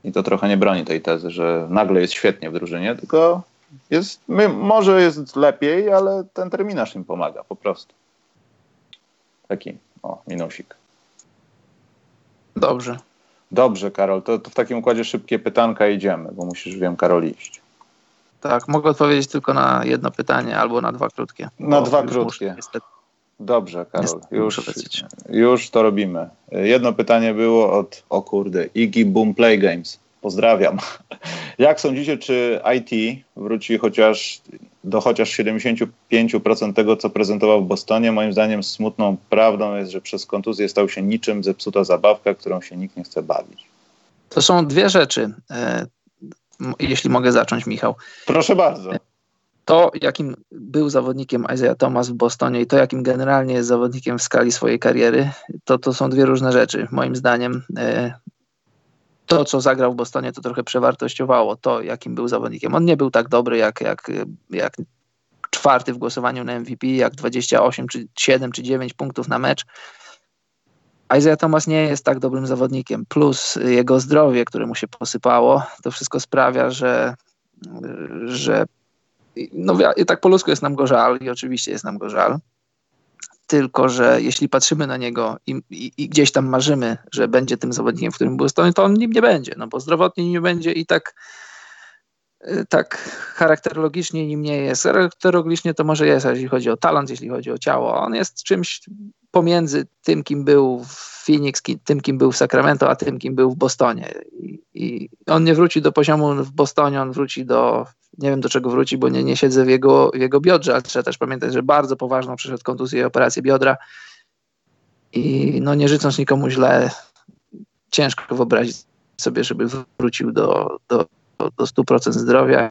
I to trochę nie broni tej tezy, że nagle jest świetnie w drużynie, tylko jest, my, może jest lepiej, ale ten terminarz im pomaga po prostu. Taki, o, minusik. Dobrze. Dobrze, Karol, to, to w takim układzie szybkie pytanka idziemy, bo musisz, wiem, Karol, iść. Tak, mogę odpowiedzieć tylko na jedno pytanie albo na dwa krótkie. Na dwa krótkie. Muszę, Dobrze, Karol, już, już to robimy. Jedno pytanie było od, o kurde, Iggy Boom Play Games. Pozdrawiam. Jak sądzicie, czy IT wróci chociaż do chociaż 75% tego, co prezentował w Bostonie? Moim zdaniem smutną prawdą jest, że przez kontuzję stał się niczym zepsuta zabawka, którą się nikt nie chce bawić. To są dwie rzeczy. Jeśli mogę zacząć, Michał. Proszę bardzo. To, jakim był zawodnikiem Isaiah Thomas w Bostonie i to, jakim generalnie jest zawodnikiem w skali swojej kariery, to, to są dwie różne rzeczy. Moim zdaniem e, to, co zagrał w Bostonie, to trochę przewartościowało to, jakim był zawodnikiem. On nie był tak dobry, jak, jak, jak czwarty w głosowaniu na MVP, jak 28 czy 7 czy 9 punktów na mecz, Isaiah Thomas nie jest tak dobrym zawodnikiem, plus jego zdrowie, które mu się posypało, to wszystko sprawia, że, że no i tak po ludzku jest nam go żal i oczywiście jest nam go żal, tylko że jeśli patrzymy na niego i, i, i gdzieś tam marzymy, że będzie tym zawodnikiem, w którym był to on nim nie będzie, no bo zdrowotnie nie będzie i tak tak charakterologicznie nim nie jest. Charakterologicznie to może jest, jeśli chodzi o talent, jeśli chodzi o ciało. On jest czymś pomiędzy tym, kim był w Phoenix, tym, kim był w Sacramento, a tym, kim był w Bostonie. I, I, on nie wróci do poziomu w Bostonie, on wróci do, nie wiem do czego wróci, bo nie, nie siedzę w jego, w jego biodrze, ale trzeba też pamiętać, że bardzo poważną przeszedł kontuzję i operację biodra. I no nie życząc nikomu źle, ciężko wyobrazić sobie, żeby wrócił do, do, do 100% zdrowia,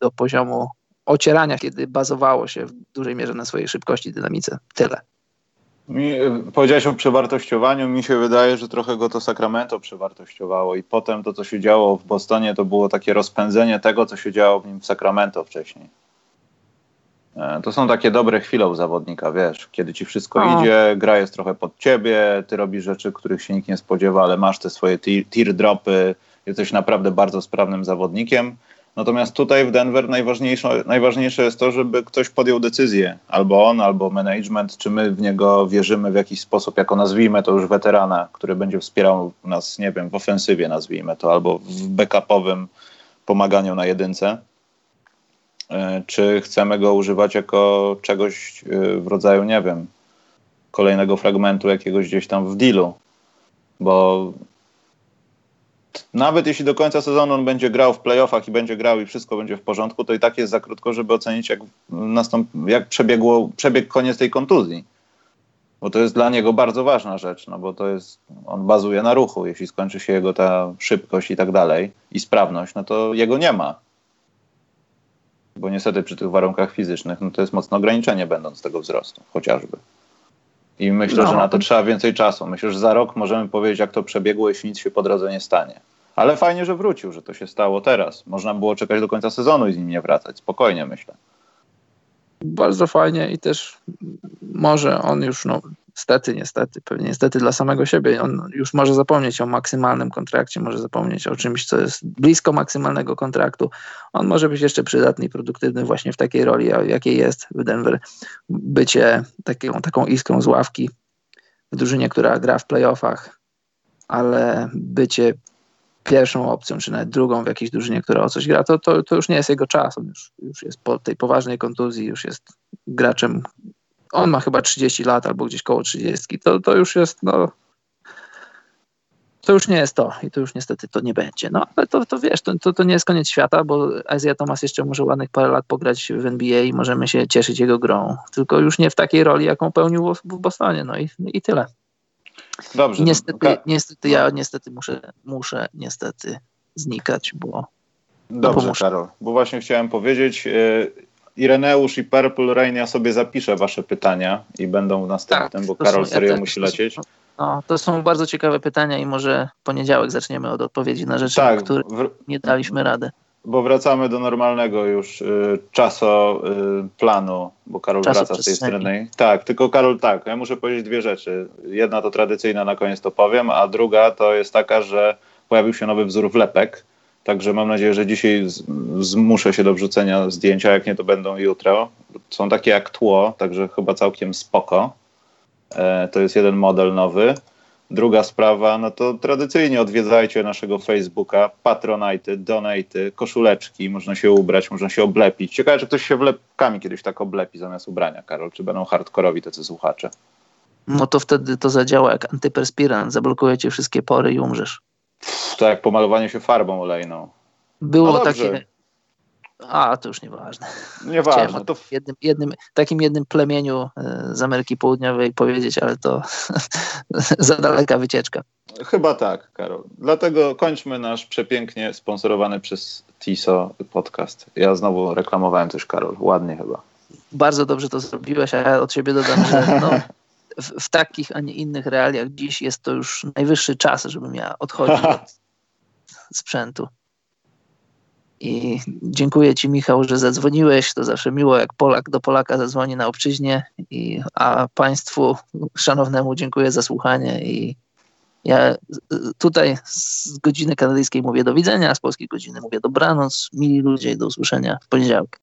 do poziomu ocierania, kiedy bazowało się w dużej mierze na swojej szybkości, dynamice. Tyle. Mi, powiedziałeś o przewartościowaniu. Mi się wydaje, że trochę go to Sacramento przewartościowało i potem to, co się działo w Bostonie, to było takie rozpędzenie tego, co się działo w nim w Sacramento wcześniej. E, to są takie dobre chwile u zawodnika, wiesz, kiedy ci wszystko o. idzie, gra jest trochę pod ciebie, ty robisz rzeczy, których się nikt nie spodziewa, ale masz te swoje teardropy, jesteś naprawdę bardzo sprawnym zawodnikiem. Natomiast tutaj w Denver najważniejsze, najważniejsze jest to, żeby ktoś podjął decyzję, albo on, albo management, czy my w niego wierzymy w jakiś sposób, jako nazwijmy to już weterana, który będzie wspierał nas, nie wiem, w ofensywie nazwijmy to, albo w backupowym pomaganiu na jedynce. E, czy chcemy go używać jako czegoś e, w rodzaju, nie wiem, kolejnego fragmentu jakiegoś gdzieś tam w dealu, bo nawet jeśli do końca sezonu on będzie grał w playoffach i będzie grał i wszystko będzie w porządku, to i tak jest za krótko, żeby ocenić, jak, nastąp, jak przebiegło, przebiegł koniec tej kontuzji. Bo to jest dla niego bardzo ważna rzecz, no bo to jest, on bazuje na ruchu. Jeśli skończy się jego ta szybkość i tak dalej i sprawność, no to jego nie ma bo niestety przy tych warunkach fizycznych no to jest mocne ograniczenie będąc tego wzrostu, chociażby. I myślę, no. że na to trzeba więcej czasu. Myślę, że za rok możemy powiedzieć, jak to przebiegło, jeśli nic się po drodze nie stanie. Ale fajnie, że wrócił, że to się stało teraz. Można było czekać do końca sezonu i z nim nie wracać. Spokojnie, myślę. Bardzo fajnie i też może on już no, Niestety, pewnie niestety dla samego siebie. On już może zapomnieć o maksymalnym kontrakcie, może zapomnieć o czymś, co jest blisko maksymalnego kontraktu. On może być jeszcze przydatny i produktywny właśnie w takiej roli, jakiej jest w Denver. Bycie taką, taką iskrą z ławki w drużynie, która gra w playoffach, ale bycie pierwszą opcją, czy nawet drugą w jakiejś drużynie, która o coś gra, to, to, to już nie jest jego czas. On już, już jest po tej poważnej kontuzji, już jest graczem, on ma chyba 30 lat albo gdzieś koło 30, to, to już jest, no, to już nie jest to i to już niestety to nie będzie. No ale to, to wiesz, to, to, to nie jest koniec świata, bo Isaiah Thomas jeszcze może ładnych parę lat pograć w NBA i możemy się cieszyć jego grą, tylko już nie w takiej roli, jaką pełnił w, w Bostonie, no i, i tyle. Dobrze. Niestety, niestety ja niestety muszę, muszę niestety znikać, bo Dobrze, Karol, bo właśnie chciałem powiedzieć, yy, Ireneusz i Purple Rain, ja sobie zapiszę wasze pytania i będą w następnym, tak, bo Karol są, serio ja musi lecieć. No, to są bardzo ciekawe pytania i może poniedziałek zaczniemy od odpowiedzi na rzeczy, tak, które nie daliśmy rady. Bo wracamy do normalnego już y, czaso y, planu, bo Karol Czasu wraca z tej strony. Tak, tylko Karol, tak, ja muszę powiedzieć dwie rzeczy. Jedna to tradycyjna, na koniec to powiem, a druga to jest taka, że pojawił się nowy wzór wlepek Także mam nadzieję, że dzisiaj zmuszę się do wrzucenia zdjęcia, jak nie to będą jutro. Są takie jak tło, także chyba całkiem spoko. E, to jest jeden model nowy. Druga sprawa, no to tradycyjnie odwiedzajcie naszego Facebooka, patronajty, donaty, koszuleczki, można się ubrać, można się oblepić. Ciekawe, czy ktoś się wlepkami kiedyś tak oblepi zamiast ubrania, Karol, czy będą hardkorowi tacy słuchacze? No to wtedy to zadziała jak antyperspirant, zablokujecie wszystkie pory i umrzesz. To jak pomalowanie się farbą olejną. Było no takie. A, to już nieważne. Nieważne. To... W jednym, jednym, takim jednym plemieniu e, z Ameryki Południowej powiedzieć, ale to za daleka wycieczka. Chyba tak, Karol. Dlatego kończmy nasz przepięknie sponsorowany przez TISO podcast. Ja znowu reklamowałem coś, Karol. Ładnie chyba. Bardzo dobrze to zrobiłeś, a ja od siebie dodam, że no, w, w, takich, a nie innych realiach dziś jest to już najwyższy czas, żebym ja odchodził od sprzętu. I dziękuję Ci, Michał, że zadzwoniłeś. To zawsze miło, jak Polak do Polaka zadzwoni na obczyźnie. I, a Państwu szanownemu dziękuję za słuchanie. I ja tutaj z godziny kanadyjskiej mówię do widzenia, a z polskiej godziny mówię dobranoc. Mili ludzie, do usłyszenia w poniedziałek.